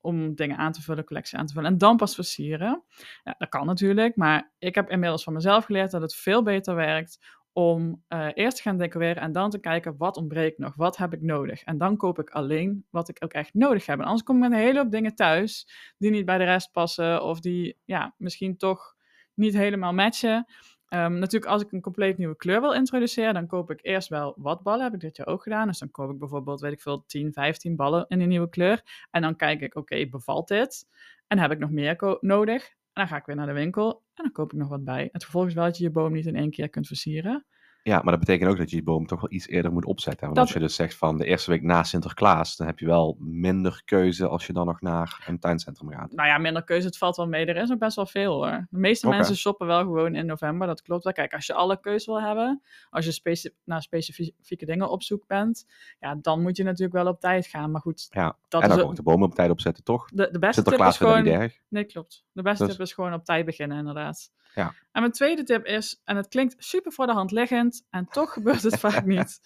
Om dingen aan te vullen, collectie aan te vullen. En dan pas versieren. Ja, dat kan natuurlijk. Maar ik heb inmiddels van mezelf geleerd dat het veel beter werkt om eh, eerst te gaan decoreren en dan te kijken wat ontbreekt nog, wat heb ik nodig. En dan koop ik alleen wat ik ook echt nodig heb. En anders kom ik met een hele hoop dingen thuis die niet bij de rest passen of die ja, misschien toch niet helemaal matchen. Ehm, natuurlijk, als ik een compleet nieuwe kleur wil introduceren, dan koop ik eerst wel wat ballen. Heb ik dit jaar ook gedaan. Dus dan koop ik bijvoorbeeld, weet ik veel, 10, 15 ballen in een nieuwe kleur. En dan kijk ik, oké, bevalt dit? En heb ik nog meer nodig? En dan ga ik weer naar de winkel en dan koop ik nog wat bij. Het gevolg is wel dat je je boom niet in één keer kunt versieren. Ja, maar dat betekent ook dat je je boom toch wel iets eerder moet opzetten. Want Dat- als je dus zegt van de eerste week na Sinterklaas, dan heb je wel minder keuze als je dan nog naar een tuincentrum gaat. Nou ja, minder keuze, het valt wel mee. Er is ook best wel veel hoor. De meeste mensen shoppen wel gewoon in november, dat klopt wel. Kijk, als je alle keuze wil hebben, als je speci- naar specifieke dingen op zoek bent, ja, dan moet je natuurlijk wel op tijd gaan. Maar goed, Ja, dat en is dan ook- ook de bomen op tijd opzetten, toch? de, de beste tip Sinterklaas is vindt dat gewoon... niet erg. Nee, klopt. De beste Dus- tip is gewoon op tijd beginnen, inderdaad. Ja. En mijn tweede tip is, en het klinkt super voor de hand liggend, en toch gebeurt het vaak niet.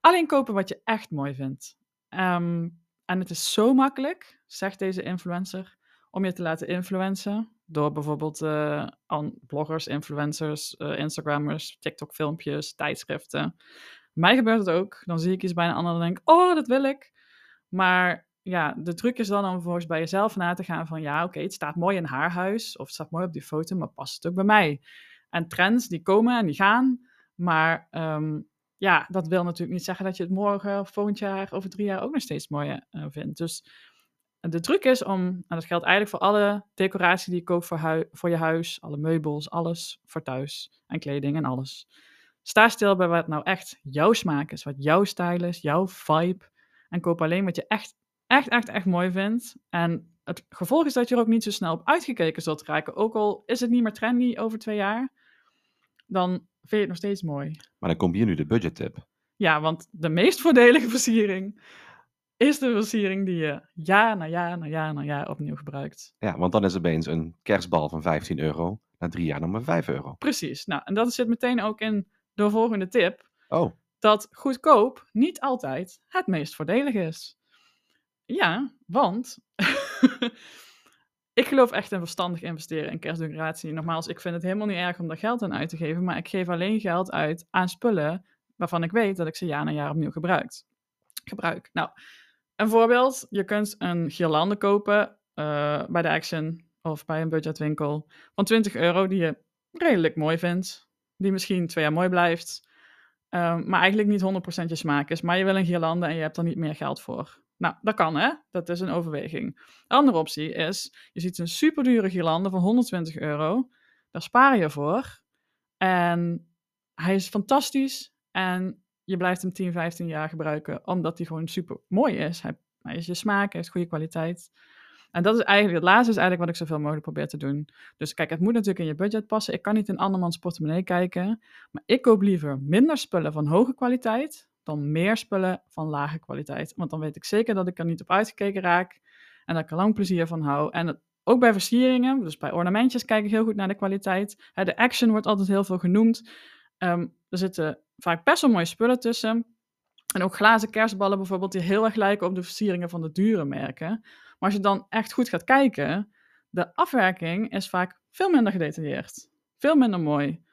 Alleen kopen wat je echt mooi vindt. Ehm, en het is zo makkelijk, zegt deze influencer, om je te laten influencen. Door bijvoorbeeld eh, bloggers, influencers, eh, Instagrammers, TikTok-filmpjes, tijdschriften. Mij gebeurt het ook. Dan zie ik iets bij een ander en denk oh, dat wil ik. Maar ja, de truc is dan om vervolgens bij jezelf na te gaan van ja, oké, het staat mooi in haar huis of het staat mooi op die foto, maar past het ook bij mij? En trends die komen en die gaan, maar ehm, ja, dat wil natuurlijk niet zeggen dat je het morgen of volgend jaar over drie jaar ook nog steeds mooi eh, vindt. Dus de truc is om, en dat geldt eigenlijk voor alle decoratie die je koopt voor, voor je huis, alle meubels, alles voor thuis en kleding en alles. Sta stil bij wat nou echt jouw smaak is, wat jouw stijl is, jouw vibe. En koop alleen wat je echt, echt, echt, echt mooi vindt. En het gevolg is dat je er ook niet zo snel op uitgekeken zult raken. Ook al is het niet meer trendy over twee jaar, dan vind je het nog steeds mooi. Maar dan komt hier nu de budgettip. Ja, want de meest voordelige versiering is de versiering die je jaar na jaar na jaar na jaar opnieuw gebruikt. Ja, want dan is opeens een kerstbal van 15 euro na drie jaar nog maar 5 euro. Precies. Nou, en dat zit meteen ook in de volgende tip. Oh, dat goedkoop niet altijd het meest voordelig is. Ja, want ik geloof echt in verstandig investeren in kerstdecoratie. Nogmaals, ik vind het helemaal niet erg om daar geld aan uit te geven, maar ik geef alleen geld uit aan spullen waarvan ik weet dat ik ze jaar na jaar opnieuw gebruikt. gebruik. Nou, een voorbeeld. Je kunt een girlande kopen eh, bij de Action of bij een budgetwinkel van 20 euro die je redelijk mooi vindt. Die misschien twee jaar mooi blijft. Ehm, maar eigenlijk niet 100% je smaak is. Maar je wil een girlande en je hebt er niet meer geld voor. Nou, dat kan hè. Dat is een overweging. De andere optie is, je ziet een superdure girlande van 120 euro. Daar spaar je voor. En hij is fantastisch. En je blijft hem 10, 15 jaar gebruiken. Omdat hij gewoon super mooi is. Hij, hij is je smaak, hij heeft goede kwaliteit. En dat is eigenlijk, het laatste is eigenlijk wat ik zoveel mogelijk probeer te doen. Dus kijk, het moet natuurlijk in je budget passen. Ik kan niet in andermans portemonnee kijken. Maar ik koop liever minder spullen van hoge kwaliteit dan meer spullen van lage kwaliteit. Want dan weet ik zeker dat ik er niet op uitgekeken raak en dat ik er lang plezier van hou. En ook bij versieringen, dus bij ornamentjes, kijk ik heel goed naar de kwaliteit. Hè, de action wordt altijd heel veel genoemd. Ehm, er zitten vaak best wel mooie spullen tussen. En ook glazen kerstballen bijvoorbeeld, die heel erg lijken op de versieringen van de dure merken. Maar als je dan echt goed gaat kijken, de afwerking is vaak veel minder gedetailleerd. Veel minder mooi.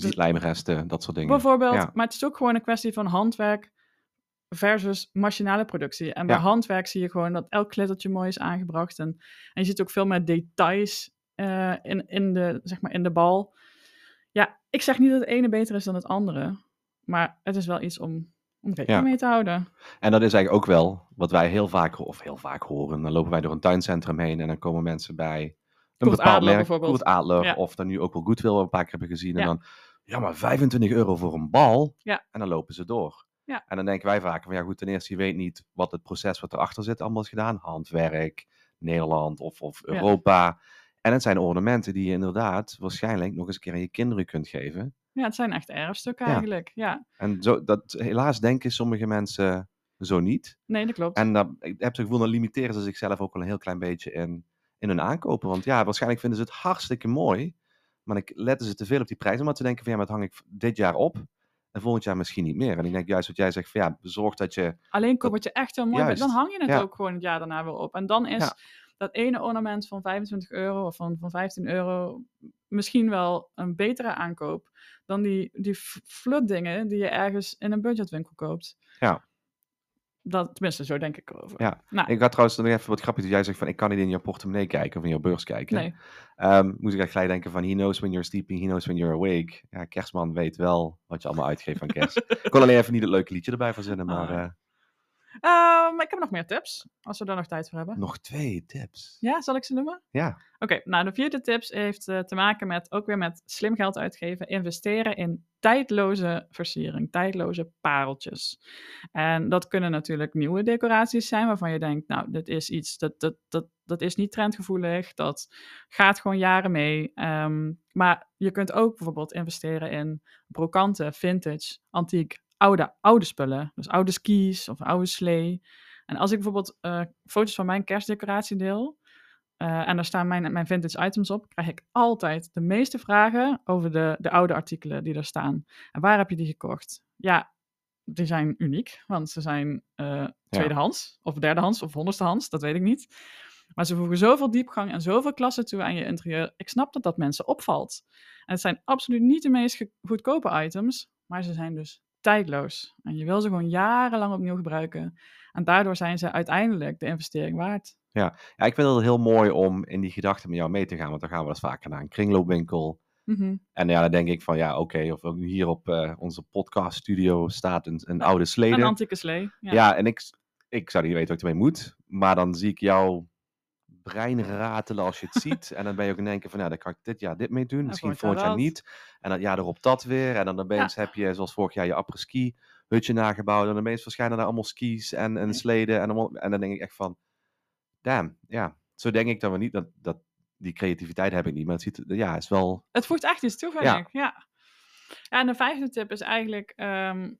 Je ziet lijmresten, dat soort dingen. Bijvoorbeeld, Ja. maar het is ook gewoon een kwestie van handwerk versus machinale productie. En bij Ja. handwerk zie je gewoon dat elk glittertje mooi is aangebracht. En, en je ziet ook veel meer details eh, in, in, de, zeg maar in de bal. Ja, ik zeg niet dat het ene beter is dan het andere. Maar het is wel iets om, om rekening Ja. mee te houden. En dat is eigenlijk ook wel wat wij heel vaak, of heel vaak horen. Dan lopen wij door een tuincentrum heen en dan komen mensen bij een bepaald Adler merk, bijvoorbeeld. Adler, Ja. of dan nu ook wel Goodwill, wat we een paar keer hebben gezien. En dan, ja, maar 25 euro voor een bal. Ja. En dan lopen ze door. Ja. En dan denken wij vaak van, ja goed, ten eerste, je weet niet wat het proces wat erachter zit allemaal is gedaan. Handwerk, Nederland of, of Ja. Europa. En het zijn ornamenten die je inderdaad waarschijnlijk nog eens een keer aan je kinderen kunt geven. Ja, het zijn echt erfstukken Ja. eigenlijk. Ja, En zo, dat, helaas denken sommige mensen zo niet. nee, dat klopt. En dat, ik heb het gevoel, dan limiteren ze zichzelf ook wel een heel klein beetje in, in hun aankopen. Want ja, waarschijnlijk vinden ze het hartstikke mooi. Maar ik letten ze te veel op die prijs. Omdat ze denken van ja, maar dat hang ik dit jaar op. En volgend jaar misschien niet meer. En ik denk juist wat jij zegt van ja, zorg dat je... Alleen koop wat je echt heel mooi vindt. Dan hang je het ja. ook gewoon het jaar daarna weer op. En dan is Ja. dat ene ornament van 25 euro of van, van 15 euro misschien wel een betere aankoop dan die, die flutdingen die je ergens in een budgetwinkel koopt. Ja. Dat, tenminste, zo denk ik erover. Ja, Nou, Ik had trouwens nog even wat grappig dat jij zegt van ik kan niet in je portemonnee kijken of in je beurs kijken. nee. Ehm, moest ik echt gelijk denken van he knows when you're sleeping, he knows when you're awake. Ja, kerstman weet wel wat je allemaal uitgeeft aan kerst. ik kon alleen even niet het leuke liedje erbij verzinnen, maar Ah. eh, Maar ik heb nog meer tips, als we daar nog tijd voor hebben. nog twee tips. Ja, zal ik ze noemen? Ja, Oké, nou de vierde tips heeft eh, te maken met ook weer met slim geld uitgeven. Investeren in tijdloze versiering, tijdloze pareltjes. En dat kunnen natuurlijk nieuwe decoraties zijn waarvan je denkt, nou, dit is iets, dat, dat, dat, dat is niet trendgevoelig, dat gaat gewoon jaren mee. Ehm, maar je kunt ook bijvoorbeeld investeren in brokante, vintage, antiek, oude, oude spullen. Dus oude skis of oude slee. En als ik bijvoorbeeld eh, foto's van mijn kerstdecoratie deel, eh, en daar staan mijn, mijn vintage items op, krijg ik altijd de meeste vragen over de, de oude artikelen die er staan. En waar heb je die gekocht? Ja, die zijn uniek, want ze zijn eh, tweedehands, of derdehands, of honderdstehands, dat weet ik niet. Maar ze voegen zoveel diepgang en zoveel klasse toe aan je interieur. Ik snap dat dat mensen opvalt. En het zijn absoluut niet de meest goedkope items, maar ze zijn dus tijdloos. En je wil ze gewoon jarenlang opnieuw gebruiken. En daardoor zijn ze uiteindelijk de investering waard. ja, ik vind het heel mooi om in die gedachten met jou mee te gaan, want dan gaan we dat vaker naar een kringloopwinkel. Mhm. En ja, dan denk ik van ja, oké, of ook hier op eh, onze podcast studio staat een, een oude Een slede. antieke slee. Ja. Ja, en ik, ik zou niet weten wat ik ermee moet. Maar dan zie ik jouw brein ratelen als je het ziet. En dan ben je ook in denken van, nou, dan kan ik dit jaar dit mee doen. Misschien volgend jaar niet. En dan jaar erop dat weer. En dan opeens heb je, zoals vorig jaar, je après-ski hutje nagebouwd. En dan opeens verschijnen daar allemaal skis en, en Ja. sleden. En, allemaal, en dan denk ik echt van, damn, ja. Zo denk ik dan wel niet. Dat, dat, die creativiteit heb ik niet. Maar het ziet, ja, is wel... Het voegt echt iets toe, vind Ja. ik. Ja. ja, en de vijfde tip is eigenlijk ehm,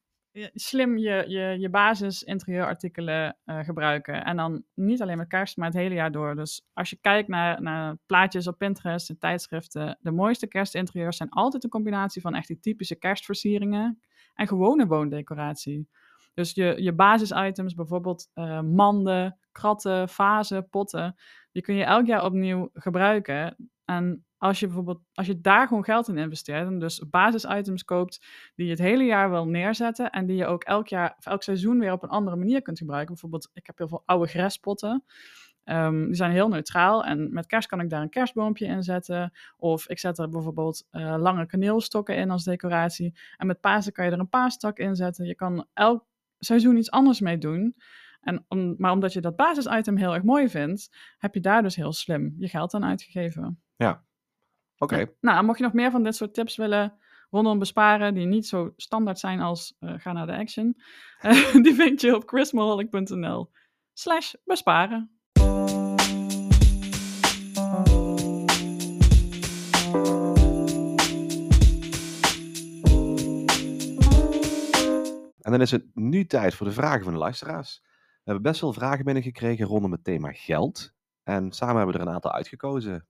slim je, je, je basis interieurartikelen eh, gebruiken. En dan niet alleen met kerst, maar het hele jaar door. Dus als je kijkt naar, naar plaatjes op Pinterest en tijdschriften, de mooiste kerstinterieurs zijn altijd een combinatie van echt die typische kerstversieringen en gewone woondecoratie. Dus je, je basisitems, bijvoorbeeld eh, manden, kratten, vazen, potten, die kun je elk jaar opnieuw gebruiken. En als je bijvoorbeeld, als je daar gewoon geld in investeert, en dus basisitems koopt die je het hele jaar wil neerzetten en die je ook elk jaar of elk seizoen weer op een andere manier kunt gebruiken. Bijvoorbeeld, ik heb heel veel oude grespotten. Ehm, die zijn heel neutraal en met kerst kan ik daar een kerstboompje in zetten. Of ik zet er bijvoorbeeld eh, lange kaneelstokken in als decoratie. En met Pasen kan je er een paastak in zetten. Je kan elk seizoen iets anders mee doen. En maar omdat je dat basisitem heel erg mooi vindt, heb je daar dus heel slim je geld aan uitgegeven. Oké, Nou, mocht je nog meer van dit soort tips willen rondom besparen, die niet zo standaard zijn als eh, ga naar de action, eh, die vind je op chrismaholic.nl slash besparen. En dan is het nu tijd voor de vragen van de luisteraars. We hebben best veel vragen binnengekregen rondom het thema geld. En samen hebben we er een aantal uitgekozen.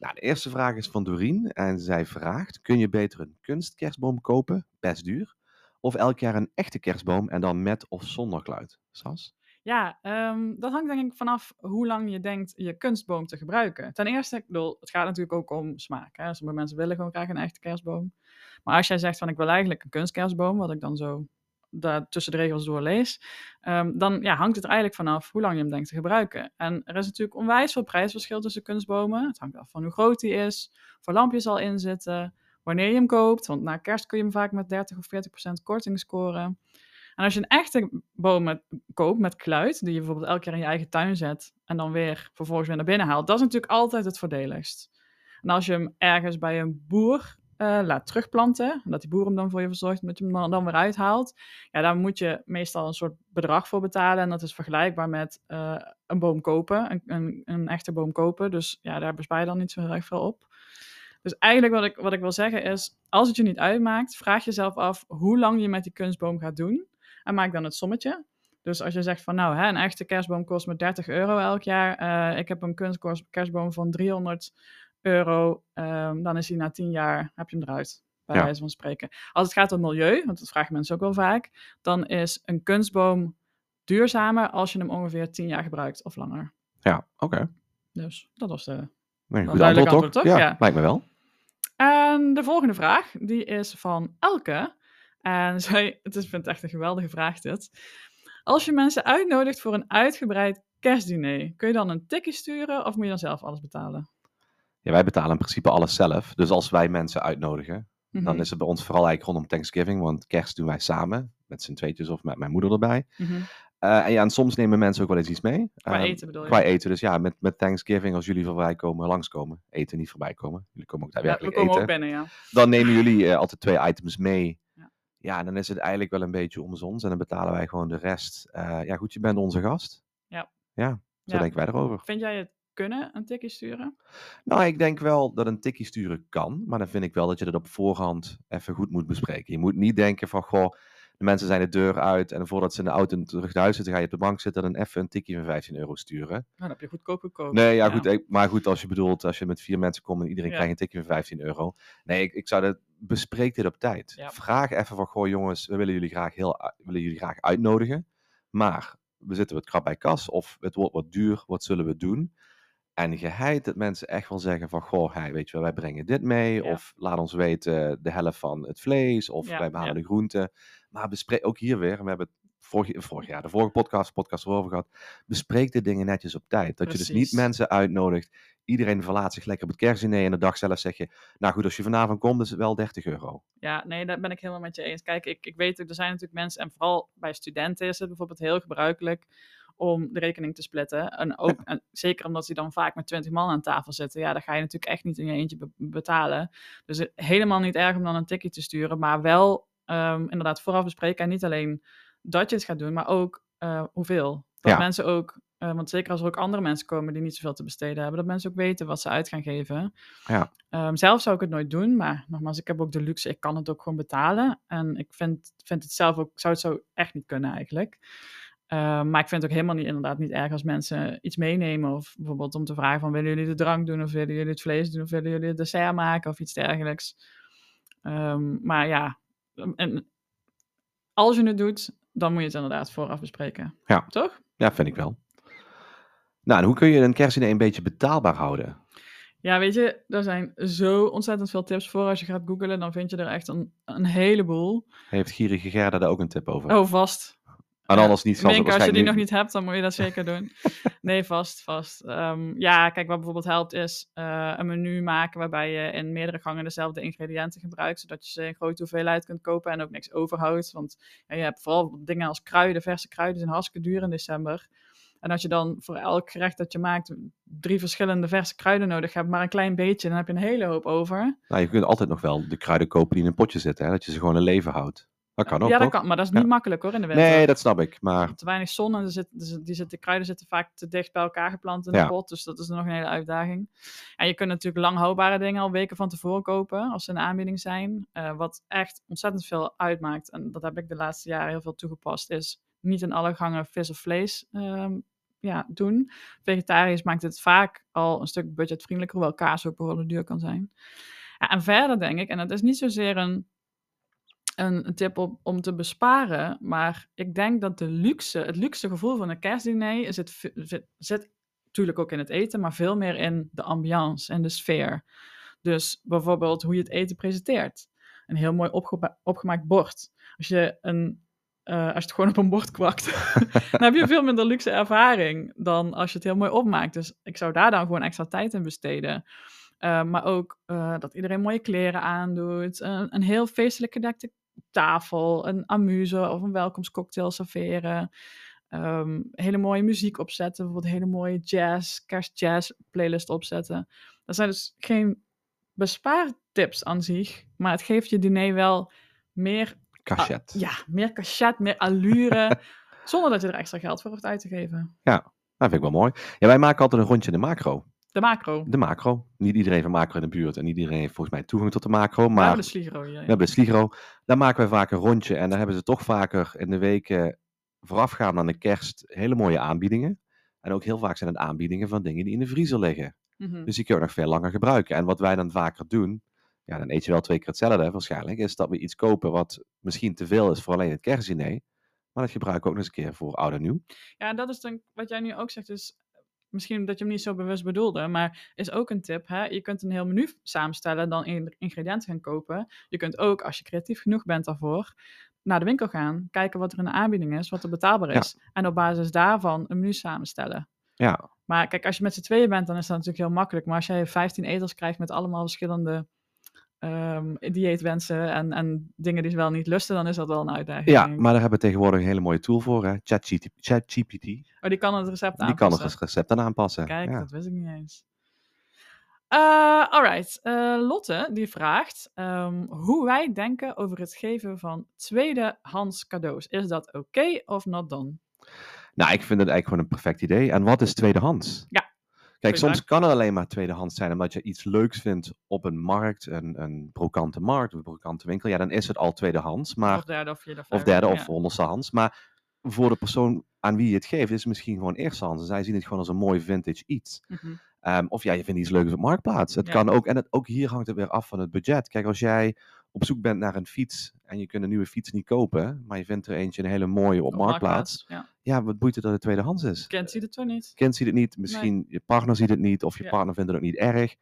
Nou, de eerste vraag is van Doreen. En zij vraagt: Kun je beter een kunstkerstboom kopen, best duur? Of elk jaar een echte kerstboom en dan met of zonder kluit? Sas? Ja, ehm, dat hangt denk ik vanaf hoe lang je denkt je kunstboom te gebruiken. Ten eerste, ik bedoel, het gaat natuurlijk ook om smaak. Hè? Sommige mensen willen gewoon graag een echte kerstboom. Maar als jij zegt van ik wil eigenlijk een kunstkerstboom, wat ik dan zo daar tussen de regels door lees, ehm, dan ja, hangt het er eigenlijk vanaf hoe lang je hem denkt te gebruiken. En er is natuurlijk onwijs veel prijsverschil tussen kunstbomen. Het hangt af van hoe groot die is, voor lampjes al in zitten, wanneer je hem koopt. Want na kerst kun je hem vaak met 30 of 40 procent korting scoren. En als je een echte boom koopt met kluit, die je bijvoorbeeld elke keer in je eigen tuin zet en dan weer vervolgens weer naar binnen haalt, dat is natuurlijk altijd het voordeligst. En als je hem ergens bij een boer eh, laat terugplanten, en dat die boer hem dan voor je verzorgt, dat je hem dan, dan weer uithaalt, ja, daar moet je meestal een soort bedrag voor betalen. En dat is vergelijkbaar met eh, een boom kopen, een, een, een echte boom kopen. Dus ja, daar bespaar je dan niet zo heel erg veel op. Dus eigenlijk wat ik, wat ik wil zeggen is, als het je niet uitmaakt, vraag jezelf af hoe lang je met die kunstboom gaat doen. En maak dan het sommetje. Dus als je zegt van nou, hè, een echte kerstboom kost me 30 euro elk jaar. eh, ik heb een kunstkerstboom van 300 euro. ehm, dan is hij na 10 jaar, heb je hem eruit. Bij Ja. wijze van spreken. Als het gaat om milieu, want dat vragen mensen ook wel vaak. Dan is een kunstboom duurzamer als je hem ongeveer 10 jaar gebruikt of langer. Ja, oké. Dus dat was de Nee, goed antwoord, toch? antwoord, toch? Ja, Ja. lijkt me wel. En de volgende vraag, die is van Elke. En zij, het is, vind het echt een geweldige vraag dit. Als je mensen uitnodigt voor een uitgebreid kerstdiner, kun je dan een tikkie sturen of moet je dan zelf alles betalen? Ja, wij betalen in principe alles zelf. Dus als wij mensen uitnodigen, Mhm, dan is het bij ons vooral eigenlijk rondom Thanksgiving. Want kerst doen wij samen, met z'n tweetjes of met mijn moeder erbij. mhm. Eh, en ja, en soms nemen mensen ook wel eens iets mee. Qua Ehm, eten bedoel je? Qua eten, dus ja, met, met Thanksgiving, als jullie voorbij komen, langskomen. Eten, niet voorbij komen. Jullie komen ook ja, we daadwerkelijk komen eten. ook binnen, ja. Dan nemen jullie eh, altijd twee items mee. Ja. Ja. en dan is het eigenlijk wel een beetje omzons. En dan betalen wij gewoon de rest. Eh, ja, goed, je bent onze gast. Ja. Ja, zo denken wij erover. Vind jij het kunnen, een tikkie sturen? Nou, ik denk wel dat een tikkie sturen kan. Maar dan vind ik wel dat je dat op voorhand even goed moet bespreken. Je moet niet denken van, goh, de mensen zijn de deur uit. En voordat ze in de auto terug naar huis zitten, ga je op de bank zitten en dan even een tikkie van 15 euro sturen. Nou, dan heb je goedkoop gekookt. Nee, ja, goed. ik- maar goed, als je bedoelt, als je met vier mensen komt en iedereen Ja. krijgt een tikje van 15 euro. Nee, ik, ik zou dat, bespreek dit op tijd. Ja. Vraag even van, goh jongens, we willen jullie graag, heel, u- willen jullie graag uitnodigen. Maar we zitten wat krap bij kas of het wordt wat duur, wat zullen we doen? En geheid dat mensen echt wel zeggen van, goh, hey, weet je wel, wij brengen dit mee. Ja. Of laat ons weten de helft van het vlees. Of Ja, wij behalen ja. de groenten. Maar bespreek ook hier weer, en we hebben het vorig, vorig jaar, de vorige podcast, podcast erover gehad. Bespreek de dingen netjes op tijd. Dat je dus niet mensen uitnodigt. Iedereen verlaat zich lekker op het kerstdiner. En de dag zelf zeg je, nou goed, als je vanavond komt, is het wel 30 euro. Ja, nee, daar ben ik helemaal met je eens. Kijk, ik, ik weet ook, er zijn natuurlijk mensen, en vooral bij studenten is het bijvoorbeeld heel gebruikelijk om de rekening te splitten. En ook, en zeker omdat ze dan vaak met 20 man aan tafel zitten, ja, dan ga je natuurlijk echt niet in je eentje be- betalen. Dus het- helemaal niet erg om dan een tikkie te sturen, maar wel ehm, inderdaad vooraf bespreken. En niet alleen dat je het gaat doen, maar ook eh, hoeveel. Dat Ja. mensen ook, eh, want zeker als er ook andere mensen komen die niet zoveel te besteden hebben, dat mensen ook weten wat ze uit gaan geven. Ja. Ehm, zelf zou ik het nooit doen, maar nogmaals, ik heb ook de luxe, ik kan het ook gewoon betalen. En ik vind, vind het zelf ook, zou het zo echt niet kunnen eigenlijk. Ehm, maar ik vind het ook helemaal niet, inderdaad niet erg als mensen iets meenemen. Of bijvoorbeeld om te vragen van, willen jullie de drank doen? Of willen jullie het vlees doen? Of willen jullie het dessert maken? Of iets dergelijks. Ehm, maar ja, en als je het doet, dan moet je het inderdaad vooraf bespreken. Ja. Toch? Ja, vind ik wel. Nou, en hoe kun je een kerstdiner een beetje betaalbaar houden? Ja, weet je, er zijn zo ontzettend veel tips voor. Als je gaat googlen, dan vind je er echt een, een heleboel. Heeft Gierige Gerda daar ook een tip over? Oh, vast. Ja, anders niet zal ze Mink, als je die nog niet hebt, dan moet je dat zeker doen. Nee, vast, vast. Ehm, ja, kijk, wat bijvoorbeeld helpt is eh, een menu maken waarbij je in meerdere gangen dezelfde ingrediënten gebruikt, zodat je ze in grote hoeveelheid kunt kopen en ook niks overhoudt. Want ja, je hebt vooral dingen als kruiden, verse kruiden zijn hartstikke duur in december. En als je dan voor elk gerecht dat je maakt drie verschillende verse kruiden nodig hebt, maar een klein beetje, dan heb je een hele hoop over. Nou, je kunt altijd nog wel de kruiden kopen die in een potje zitten. Hè? Dat je ze gewoon een leven houdt. Dat kan ook, ja, dat toch? kan, maar dat is niet Ja. makkelijk hoor in de winter. Nee, dat snap ik. Maar te weinig zon en er zit, er zit- die, zit, de kruiden zitten vaak te dicht bij elkaar geplant in Ja. de pot. Dus dat is nog een hele uitdaging. En je kunt natuurlijk lang houdbare dingen al weken van tevoren kopen als ze in de aanbieding zijn. Eh, wat echt ontzettend veel uitmaakt, en dat heb ik de laatste jaren heel veel toegepast, is niet in alle gangen vis of vlees ehm, ja, doen. Vegetarisch maakt het vaak al een stuk budgetvriendelijker, hoewel kaas ook behoorlijk duur kan zijn. Ja, en verder denk ik, en het is niet zozeer een een tip op, om te besparen. Maar ik denk dat de luxe, het luxe gevoel van een kerstdiner zit, zit, zit natuurlijk ook in het eten, maar veel meer in de ambiance en de sfeer. Dus bijvoorbeeld hoe je het eten presenteert. Een heel mooi opgema- opgemaakt bord. Als je, een, eh, als je het gewoon op een bord kwakt, dan heb je veel minder luxe ervaring dan als je het heel mooi opmaakt. Dus ik zou daar dan gewoon extra tijd in besteden. Uh, maar ook uh, dat iedereen mooie kleren aandoet. Een, een heel feestelijk gedekte tafel. Een amuse of een welkomstcocktail serveren. Um, hele mooie muziek opzetten. Bijvoorbeeld hele mooie jazz, kerstjazz playlist opzetten. Dat zijn dus geen bespaartips aan zich. Maar het geeft je diner wel meer... Cachet. Uh, ja, meer cachet, meer allure. zonder dat je er extra geld voor hoeft uit te geven. Ja, dat vind ik wel mooi. Ja, wij maken altijd een rondje in de macro. De macro. De macro. Niet iedereen van macro in de buurt en niet iedereen heeft volgens mij toegang tot de macro. Maar we hebben de Sligro. Ja. We hebben de Sligro. Daar maken wij vaak een rondje en daar hebben ze toch vaker in de weken voorafgaand aan de kerst hele mooie aanbiedingen. En ook heel vaak zijn het aanbiedingen van dingen die in de vriezer liggen. Mhm. Dus die kun je nog veel langer gebruiken. En wat wij dan vaker doen, ja, dan eet je wel twee keer hetzelfde waarschijnlijk, is dat we iets kopen wat misschien te veel is voor alleen het kerstdiner. Maar dat gebruiken we ook nog eens een keer voor oud en nieuw. Ja, en dat is dan wat jij nu ook zegt, is misschien dat je hem niet zo bewust bedoelde, maar is ook een tip. Hè? Je kunt een heel menu samenstellen, dan in- ingrediënten gaan kopen. Je kunt ook, als je creatief genoeg bent daarvoor, naar de winkel gaan, kijken wat er in de aanbieding is, wat er betaalbaar Ja. is. En op basis daarvan een menu samenstellen. Ja, Maar kijk, als je met z'n tweeën bent, dan is dat natuurlijk heel makkelijk. Maar als jij 15 etels krijgt met allemaal verschillende ehm, dieetwensen en, en dingen die ze wel niet lusten, dan is dat wel een uitdaging. ja maar daar hebben we tegenwoordig een hele mooie tool voor. hè. ChatGPT, Oh, die kan het recept kan aanpassen. het recept aan aanpassen. Kijk, ja. dat wist ik niet eens. Eh alright, Eh, Lotte die vraagt ehm, hoe wij denken over het geven van tweedehands cadeaus. Is dat oké of not done? Nou, ik vind het eigenlijk gewoon een perfect idee. En wat is tweedehands? Ja, Kijk, soms kan het alleen maar tweedehands zijn omdat je iets leuks vindt op een markt, een, een brokante markt of een brokante winkel. Ja, dan is het al tweedehands. Maar Of derde of vierde of Of derde ja. of honderdstehands. Maar voor de persoon aan wie je het geeft, is het misschien gewoon eerstehands. Zij zien het gewoon als een mooi vintage iets. Mhm. Ehm, of ja, je vindt iets leuks op Marktplaats. Het Ja. kan ook, en het, ook hier hangt het weer af van het budget. Kijk, als jij op zoek bent naar een fiets en je kunt een nieuwe fiets niet kopen, maar je vindt er eentje een hele mooie op, Op Marktplaats. Ja. Ja, wat boeit het dat het tweedehands is? Kent ziet het toch niet? Kind ziet het niet, misschien je partner ziet het niet, of je Ja. partner vindt het ook niet erg.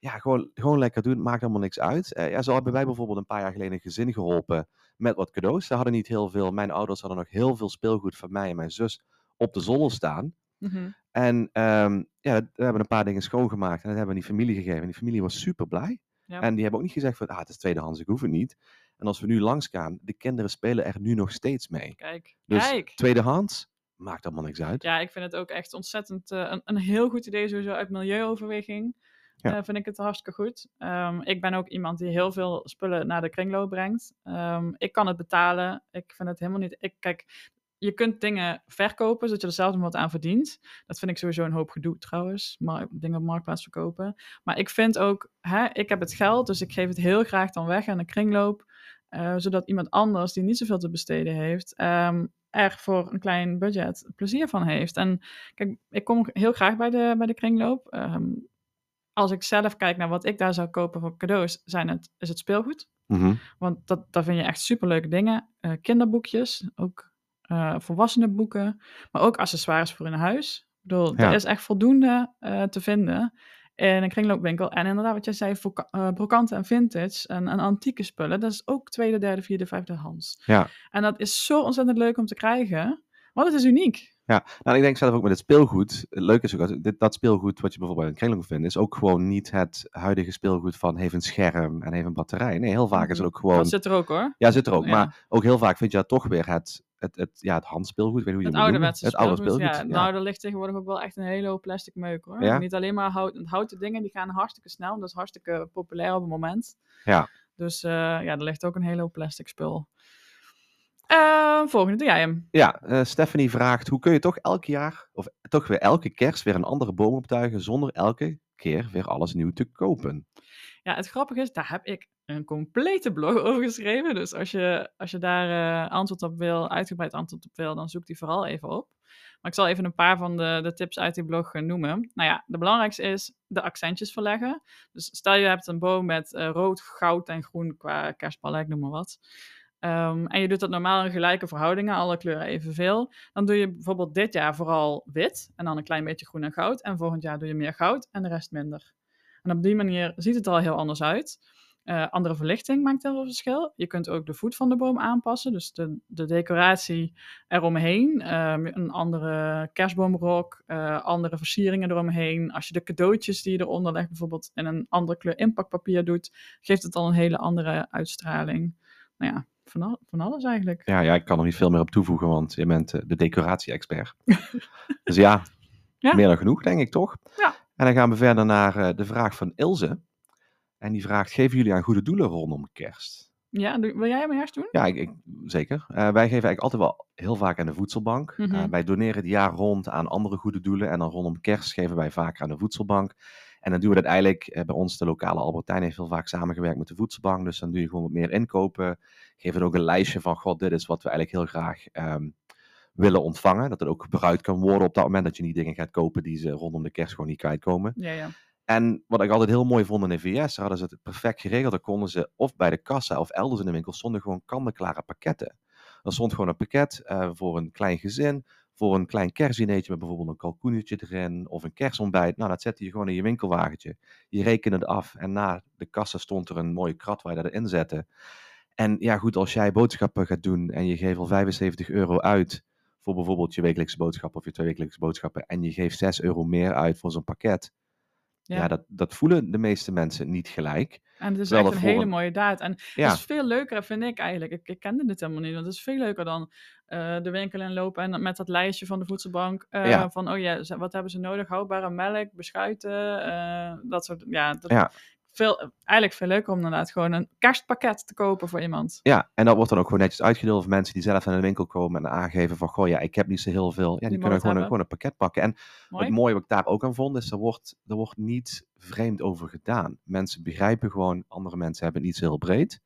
Ja, gewoon, gewoon lekker doen, maakt allemaal niks uit. Eh, ja, zo hebben wij bijvoorbeeld een paar jaar geleden een gezin geholpen met wat cadeaus. Ze hadden niet heel veel, mijn ouders hadden nog heel veel speelgoed van mij en mijn zus op de zolder staan. Mhm. En ehm, ja, we hebben een paar dingen schoongemaakt en dat hebben we die familie gegeven. En die familie was super blij. Ja. En die hebben ook niet gezegd van, ah, het is tweedehands, ik hoef het niet. En als we nu langsgaan, de kinderen spelen er nu nog steeds mee. Kijk, Dus kijk. tweedehands, maakt allemaal niks uit. Ja, ik vind het ook echt ontzettend eh, een, een heel goed idee, sowieso uit milieuoverweging. Ja. Eh, vind ik het hartstikke goed. Ehm, ik ben ook iemand die heel veel spullen naar de kringloop brengt. Ehm, ik kan het betalen. Ik vind het helemaal niet. Ik, kijk, je kunt dingen verkopen zodat je er zelf nog wat aan verdient. Dat vind ik sowieso een hoop gedoe trouwens. Dingen op marktplaats verkopen. Maar ik vind ook, hè, ik heb het geld, dus ik geef het heel graag dan weg aan de kringloop. eh, zodat iemand anders die niet zoveel te besteden heeft, ehm, er voor een klein budget plezier van heeft. En kijk, ik kom heel graag bij de, bij de kringloop. Als ik zelf kijk naar wat ik daar zou kopen voor cadeaus, zijn het, is het speelgoed. Mhm. Want dat, daar vind je echt superleuke dingen. Eh, kinderboekjes, ook eh volwassenenboeken, maar ook accessoires voor in huis. Ik bedoel, Ja. er is echt voldoende eh, te vinden in een kringloopwinkel. En inderdaad, wat jij zei, voor eh brokante en vintage en, en antieke spullen, dat is ook tweede, derde, vierde, vijfde hands. Ja. En dat is zo ontzettend leuk om te krijgen, want het is uniek. Ja, nou, ik denk zelf ook met het speelgoed. Het leuke is ook dat dit, dat speelgoed wat je bijvoorbeeld in een kringloop vindt, is ook gewoon niet het huidige speelgoed van heeft een scherm en heeft een batterij. Nee, heel vaak is het ook gewoon. Dat zit er ook hoor. Ja, zit er ook. Ja. Maar ook heel vaak vind je dat toch weer het, het, het, ja, het handspeelgoed. Ik weet hoe je Het het ouderwetse oude speelgoed. Ja. ja. Nou, er ligt tegenwoordig ook wel echt een hele hoop plastic meuk hoor. Ja? Niet alleen maar hout, houten dingen, die gaan hartstikke snel. Dat is hartstikke populair op het moment. Ja. Dus eh, ja, er ligt ook een hele hoop plastic spul. Eh, volgende, doe jij hem. Ja, eh, Stephanie vraagt: hoe kun je toch elk jaar, of toch weer elke kerst, weer een andere boom optuigen zonder elke keer weer alles nieuw te kopen? Ja, het grappige is, daar heb ik een complete blog over geschreven. Dus als je, als je daar eh, antwoord op wil, uitgebreid antwoord op wil, dan zoek die vooral even op. Maar ik zal even een paar van de, de tips uit die blog eh, noemen. Nou ja, de belangrijkste is de accentjes verleggen. Dus stel je hebt een boom met rood, goud en groen qua kerstballen, ik noem maar wat. Ehm, en je doet dat normaal in gelijke verhoudingen, alle kleuren evenveel. Dan doe je bijvoorbeeld dit jaar vooral wit en dan een klein beetje groen en goud. En volgend jaar doe je meer goud en de rest minder. En op die manier ziet het al heel anders uit. Eh, andere verlichting maakt heel veel verschil. Je kunt ook de voet van de boom aanpassen, dus de, de decoratie eromheen. Ehm, een andere kerstboomrok, eh, andere versieringen eromheen. Als je de cadeautjes die je eronder legt, bijvoorbeeld in een andere kleur inpakpapier doet, geeft het dan een hele andere uitstraling. Nou ja, van, al- van alles eigenlijk. Ja, ja, ik kan er niet veel meer op toevoegen, want je bent eh, de decoratie-expert. dus ja, Ja. meer dan genoeg, denk ik toch? Ja. En dan gaan we verder naar eh, de vraag van Ilse. En die vraagt: geven jullie aan goede doelen rondom kerst? Ja, wil jij hem eerst doen? Ja, ik, ik- zeker. Eh, wij geven eigenlijk altijd wel heel vaak aan de voedselbank. Mhm. Wij doneren het jaar rond aan andere goede doelen. En dan rondom kerst geven wij vaker aan de voedselbank. En dan doen we dat eigenlijk eh, bij ons, de lokale Albertijn heeft heel vaak samengewerkt met de voedselbank. Dus dan doe je gewoon wat meer inkopen. Geef het ook een lijstje van, god, dit is wat we eigenlijk heel graag ehm, willen ontvangen. Dat het ook gebruikt kan worden op dat moment dat je niet dingen gaat kopen die ze rondom de kerst gewoon niet kwijtkomen. Ja, ja. En wat ik altijd heel mooi vond in de VS, daar hadden ze het perfect geregeld. Dan konden ze of bij de kassa of elders in de winkel stonden gewoon kant-en-klare pakketten. Er stond gewoon een pakket eh, voor een klein gezin, voor een klein kerstdineetje met bijvoorbeeld een kalkoenetje erin of een kerstontbijt. Nou, dat zette je gewoon in je winkelwagentje. Je rekende het af en na de kassa stond er een mooie krat waar je dat erin zette. En ja, goed, als jij boodschappen gaat doen en je geeft al 75 euro uit voor bijvoorbeeld je wekelijkse boodschappen of je tweewekelijkse boodschappen en je geeft 6 euro meer uit voor zo'n pakket, ja, Ja. dat, dat voelen de meeste mensen niet gelijk. En het is echt een hele mooie daad. En Ja. het is veel leuker, vind ik eigenlijk. Ik, ik kende dit helemaal niet, want het is veel leuker dan eh, de winkel inlopen en dan met dat lijstje van de voedselbank. eh, Ja. Van, oh ja, wat hebben ze nodig? Houdbare melk, beschuiten, eh, dat soort, ja. Dat, Ja. Veel, eigenlijk veel leuker om inderdaad gewoon een kerstpakket te kopen voor iemand. Ja, en dat wordt dan ook gewoon netjes uitgedeeld voor mensen die zelf naar de winkel komen en aangeven van, goh ja, ik heb niet zo heel veel. Ja, die, Die kunnen gewoon een, gewoon een pakket pakken. En Mooi. het mooie wat ik daar ook aan vond, is er wordt, er wordt niet vreemd over gedaan. Mensen begrijpen gewoon, andere mensen hebben het niet zo heel breed.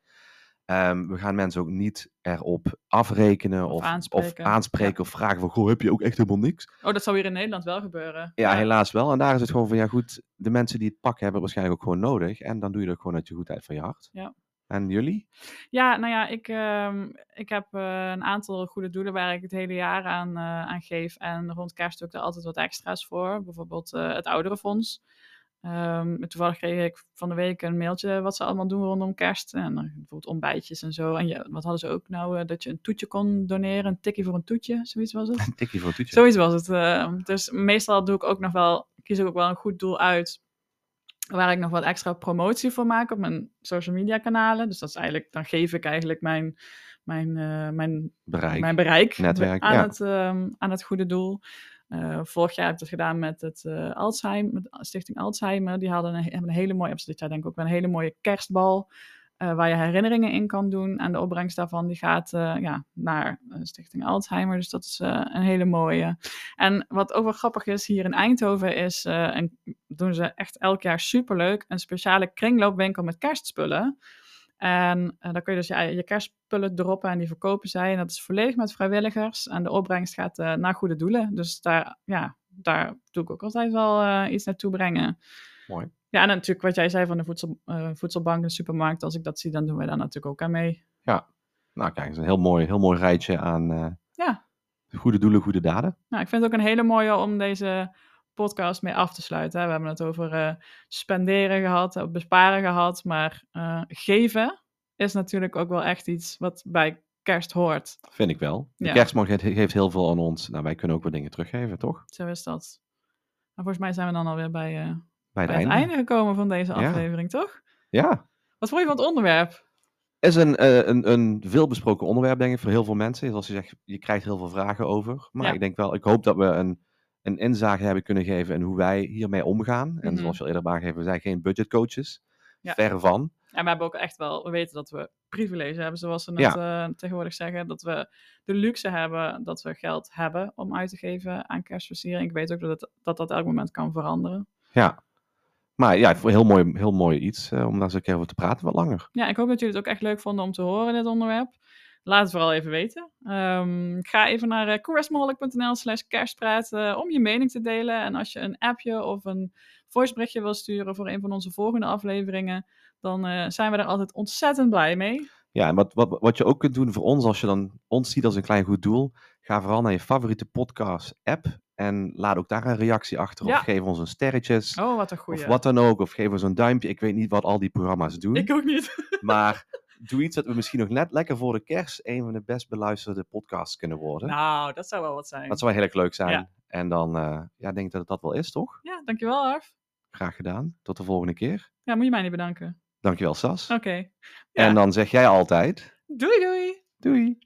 Ehm, we gaan mensen ook niet erop afrekenen Of of, of aanspreken. Ja. of vragen van, goh, heb je ook echt helemaal niks? Oh, dat zou hier in Nederland wel gebeuren. Ja, helaas wel. En daar is het gewoon van, ja goed, de mensen die het pakken hebben waarschijnlijk ook gewoon nodig. En dan doe je dat gewoon uit je goedheid van je hart. Ja. En jullie? Ja, nou ja, ik, ehm, ik heb eh, een aantal goede doelen waar ik het hele jaar aan, aan geef. En rond kerst doe ik er altijd wat extra's voor. Bijvoorbeeld eh, het ouderenfonds. Ehm, toevallig kreeg ik van de week een mailtje wat ze allemaal doen rondom kerst. En dan bijvoorbeeld ontbijtjes en zo. En ja, wat hadden ze ook nou? eh, dat je een toetje kon doneren. Een tikkie voor een toetje, zoiets was het. Een tikje voor een toetje. Zoiets was het. eh, dus meestal doe ik ook nog wel, kies ik ook wel een goed doel uit. Waar ik nog wat extra promotie voor maak op mijn social media kanalen. Dus dat is eigenlijk, dan geef ik eigenlijk mijn, mijn, eh, mijn, Bereik. mijn bereik netwerk, aan, ja. het, ehm, aan het goede doel. Eh, vorig jaar heb ik dat gedaan met het eh, Alzheimer, met Stichting Alzheimer. Die hadden een, hebben een hele mooie, denk ik ook een hele mooie kerstbal. eh, waar je herinneringen in kan doen. En de opbrengst daarvan die gaat ja, naar Stichting Alzheimer. Dus dat is een hele mooie. En wat ook wel grappig is, hier in Eindhoven is, en doen ze echt elk jaar superleuk, een speciale kringloopwinkel met kerstspullen. En eh, dan kun je dus je, je kerstspullen droppen en die verkopen zij. En dat is volledig met vrijwilligers. En de opbrengst gaat eh, naar goede doelen. Dus daar, ja, daar doe ik ook altijd wel eh, iets naartoe brengen. Mooi. Ja, en natuurlijk wat jij zei van de voedsel, voedselbank en de supermarkt. Als ik dat zie, dan doen wij daar natuurlijk ook aan mee. Nou, kijk, het is een heel mooi, heel mooi rijtje aan Ja. goede doelen, goede daden. Nou, ik vind het ook een hele mooie om deze podcast mee af te sluiten. hè. We hebben het over eh, spenderen gehad, eh, besparen gehad. Maar eh, geven is natuurlijk ook wel echt iets wat bij kerst hoort. Vind ik wel. De Ja. kerstman geeft, heel veel aan ons. Nou, wij kunnen ook wat dingen teruggeven, toch? Zo is dat. Maar volgens mij zijn we dan alweer bij, Bij bij het het einde. einde gekomen van deze Ja. aflevering, toch? Ja. Wat vond je van het onderwerp? is een, een, een veelbesproken onderwerp, denk ik, voor heel veel mensen. Zoals je zegt, je krijgt heel veel vragen over. Maar Ja. ik denk wel, ik hoop dat we een, een inzage hebben kunnen geven in hoe wij hiermee omgaan. En Mhm. zoals je al eerder aangegeven, we zijn geen budgetcoaches. Ja. Ver van. En we hebben ook echt wel, we weten dat we privilege hebben, zoals ze het eh, tegenwoordig zeggen. Dat we de luxe hebben dat we geld hebben om uit te geven aan kerstversiering. Ik weet ook dat het, dat, dat elk moment kan veranderen. Ja. Maar ja, heel mooi, heel mooi iets eh, om daar eens een keer over te praten, wat langer. Ja, ik hoop dat jullie het ook echt leuk vonden om te horen, dit onderwerp. Laat het vooral even weten. Ehm, ga even naar uh, slash kerstpraat eh, om je mening te delen. En als je een appje of een voiceberichtje wil sturen voor een van onze volgende afleveringen, dan eh, zijn we er altijd ontzettend blij mee. Ja, en wat, wat, wat je ook kunt doen voor ons, als je dan ons ziet als een klein goed doel, ga vooral naar je favoriete podcast-app en laat ook daar een reactie achter. Ja. Of geef ons een sterretjes, Oh, wat een goeie. of wat dan ook. Of geef ons een duimpje. Ik weet niet wat al die programma's doen. Ik ook niet. Maar doe iets dat we misschien nog net lekker voor de kerst een van de best beluisterde podcasts kunnen worden. nou, dat zou wel wat zijn. Dat zou heel erg leuk zijn. Ja. En dan eh, ja, denk ik dat het dat wel is, toch? Ja, dankjewel, Arf. Graag gedaan. Tot de volgende keer. Ja, moet je mij niet bedanken. Dankjewel, Sas. Oké. Ja. En dan zeg jij altijd... Doei, doei. Doei!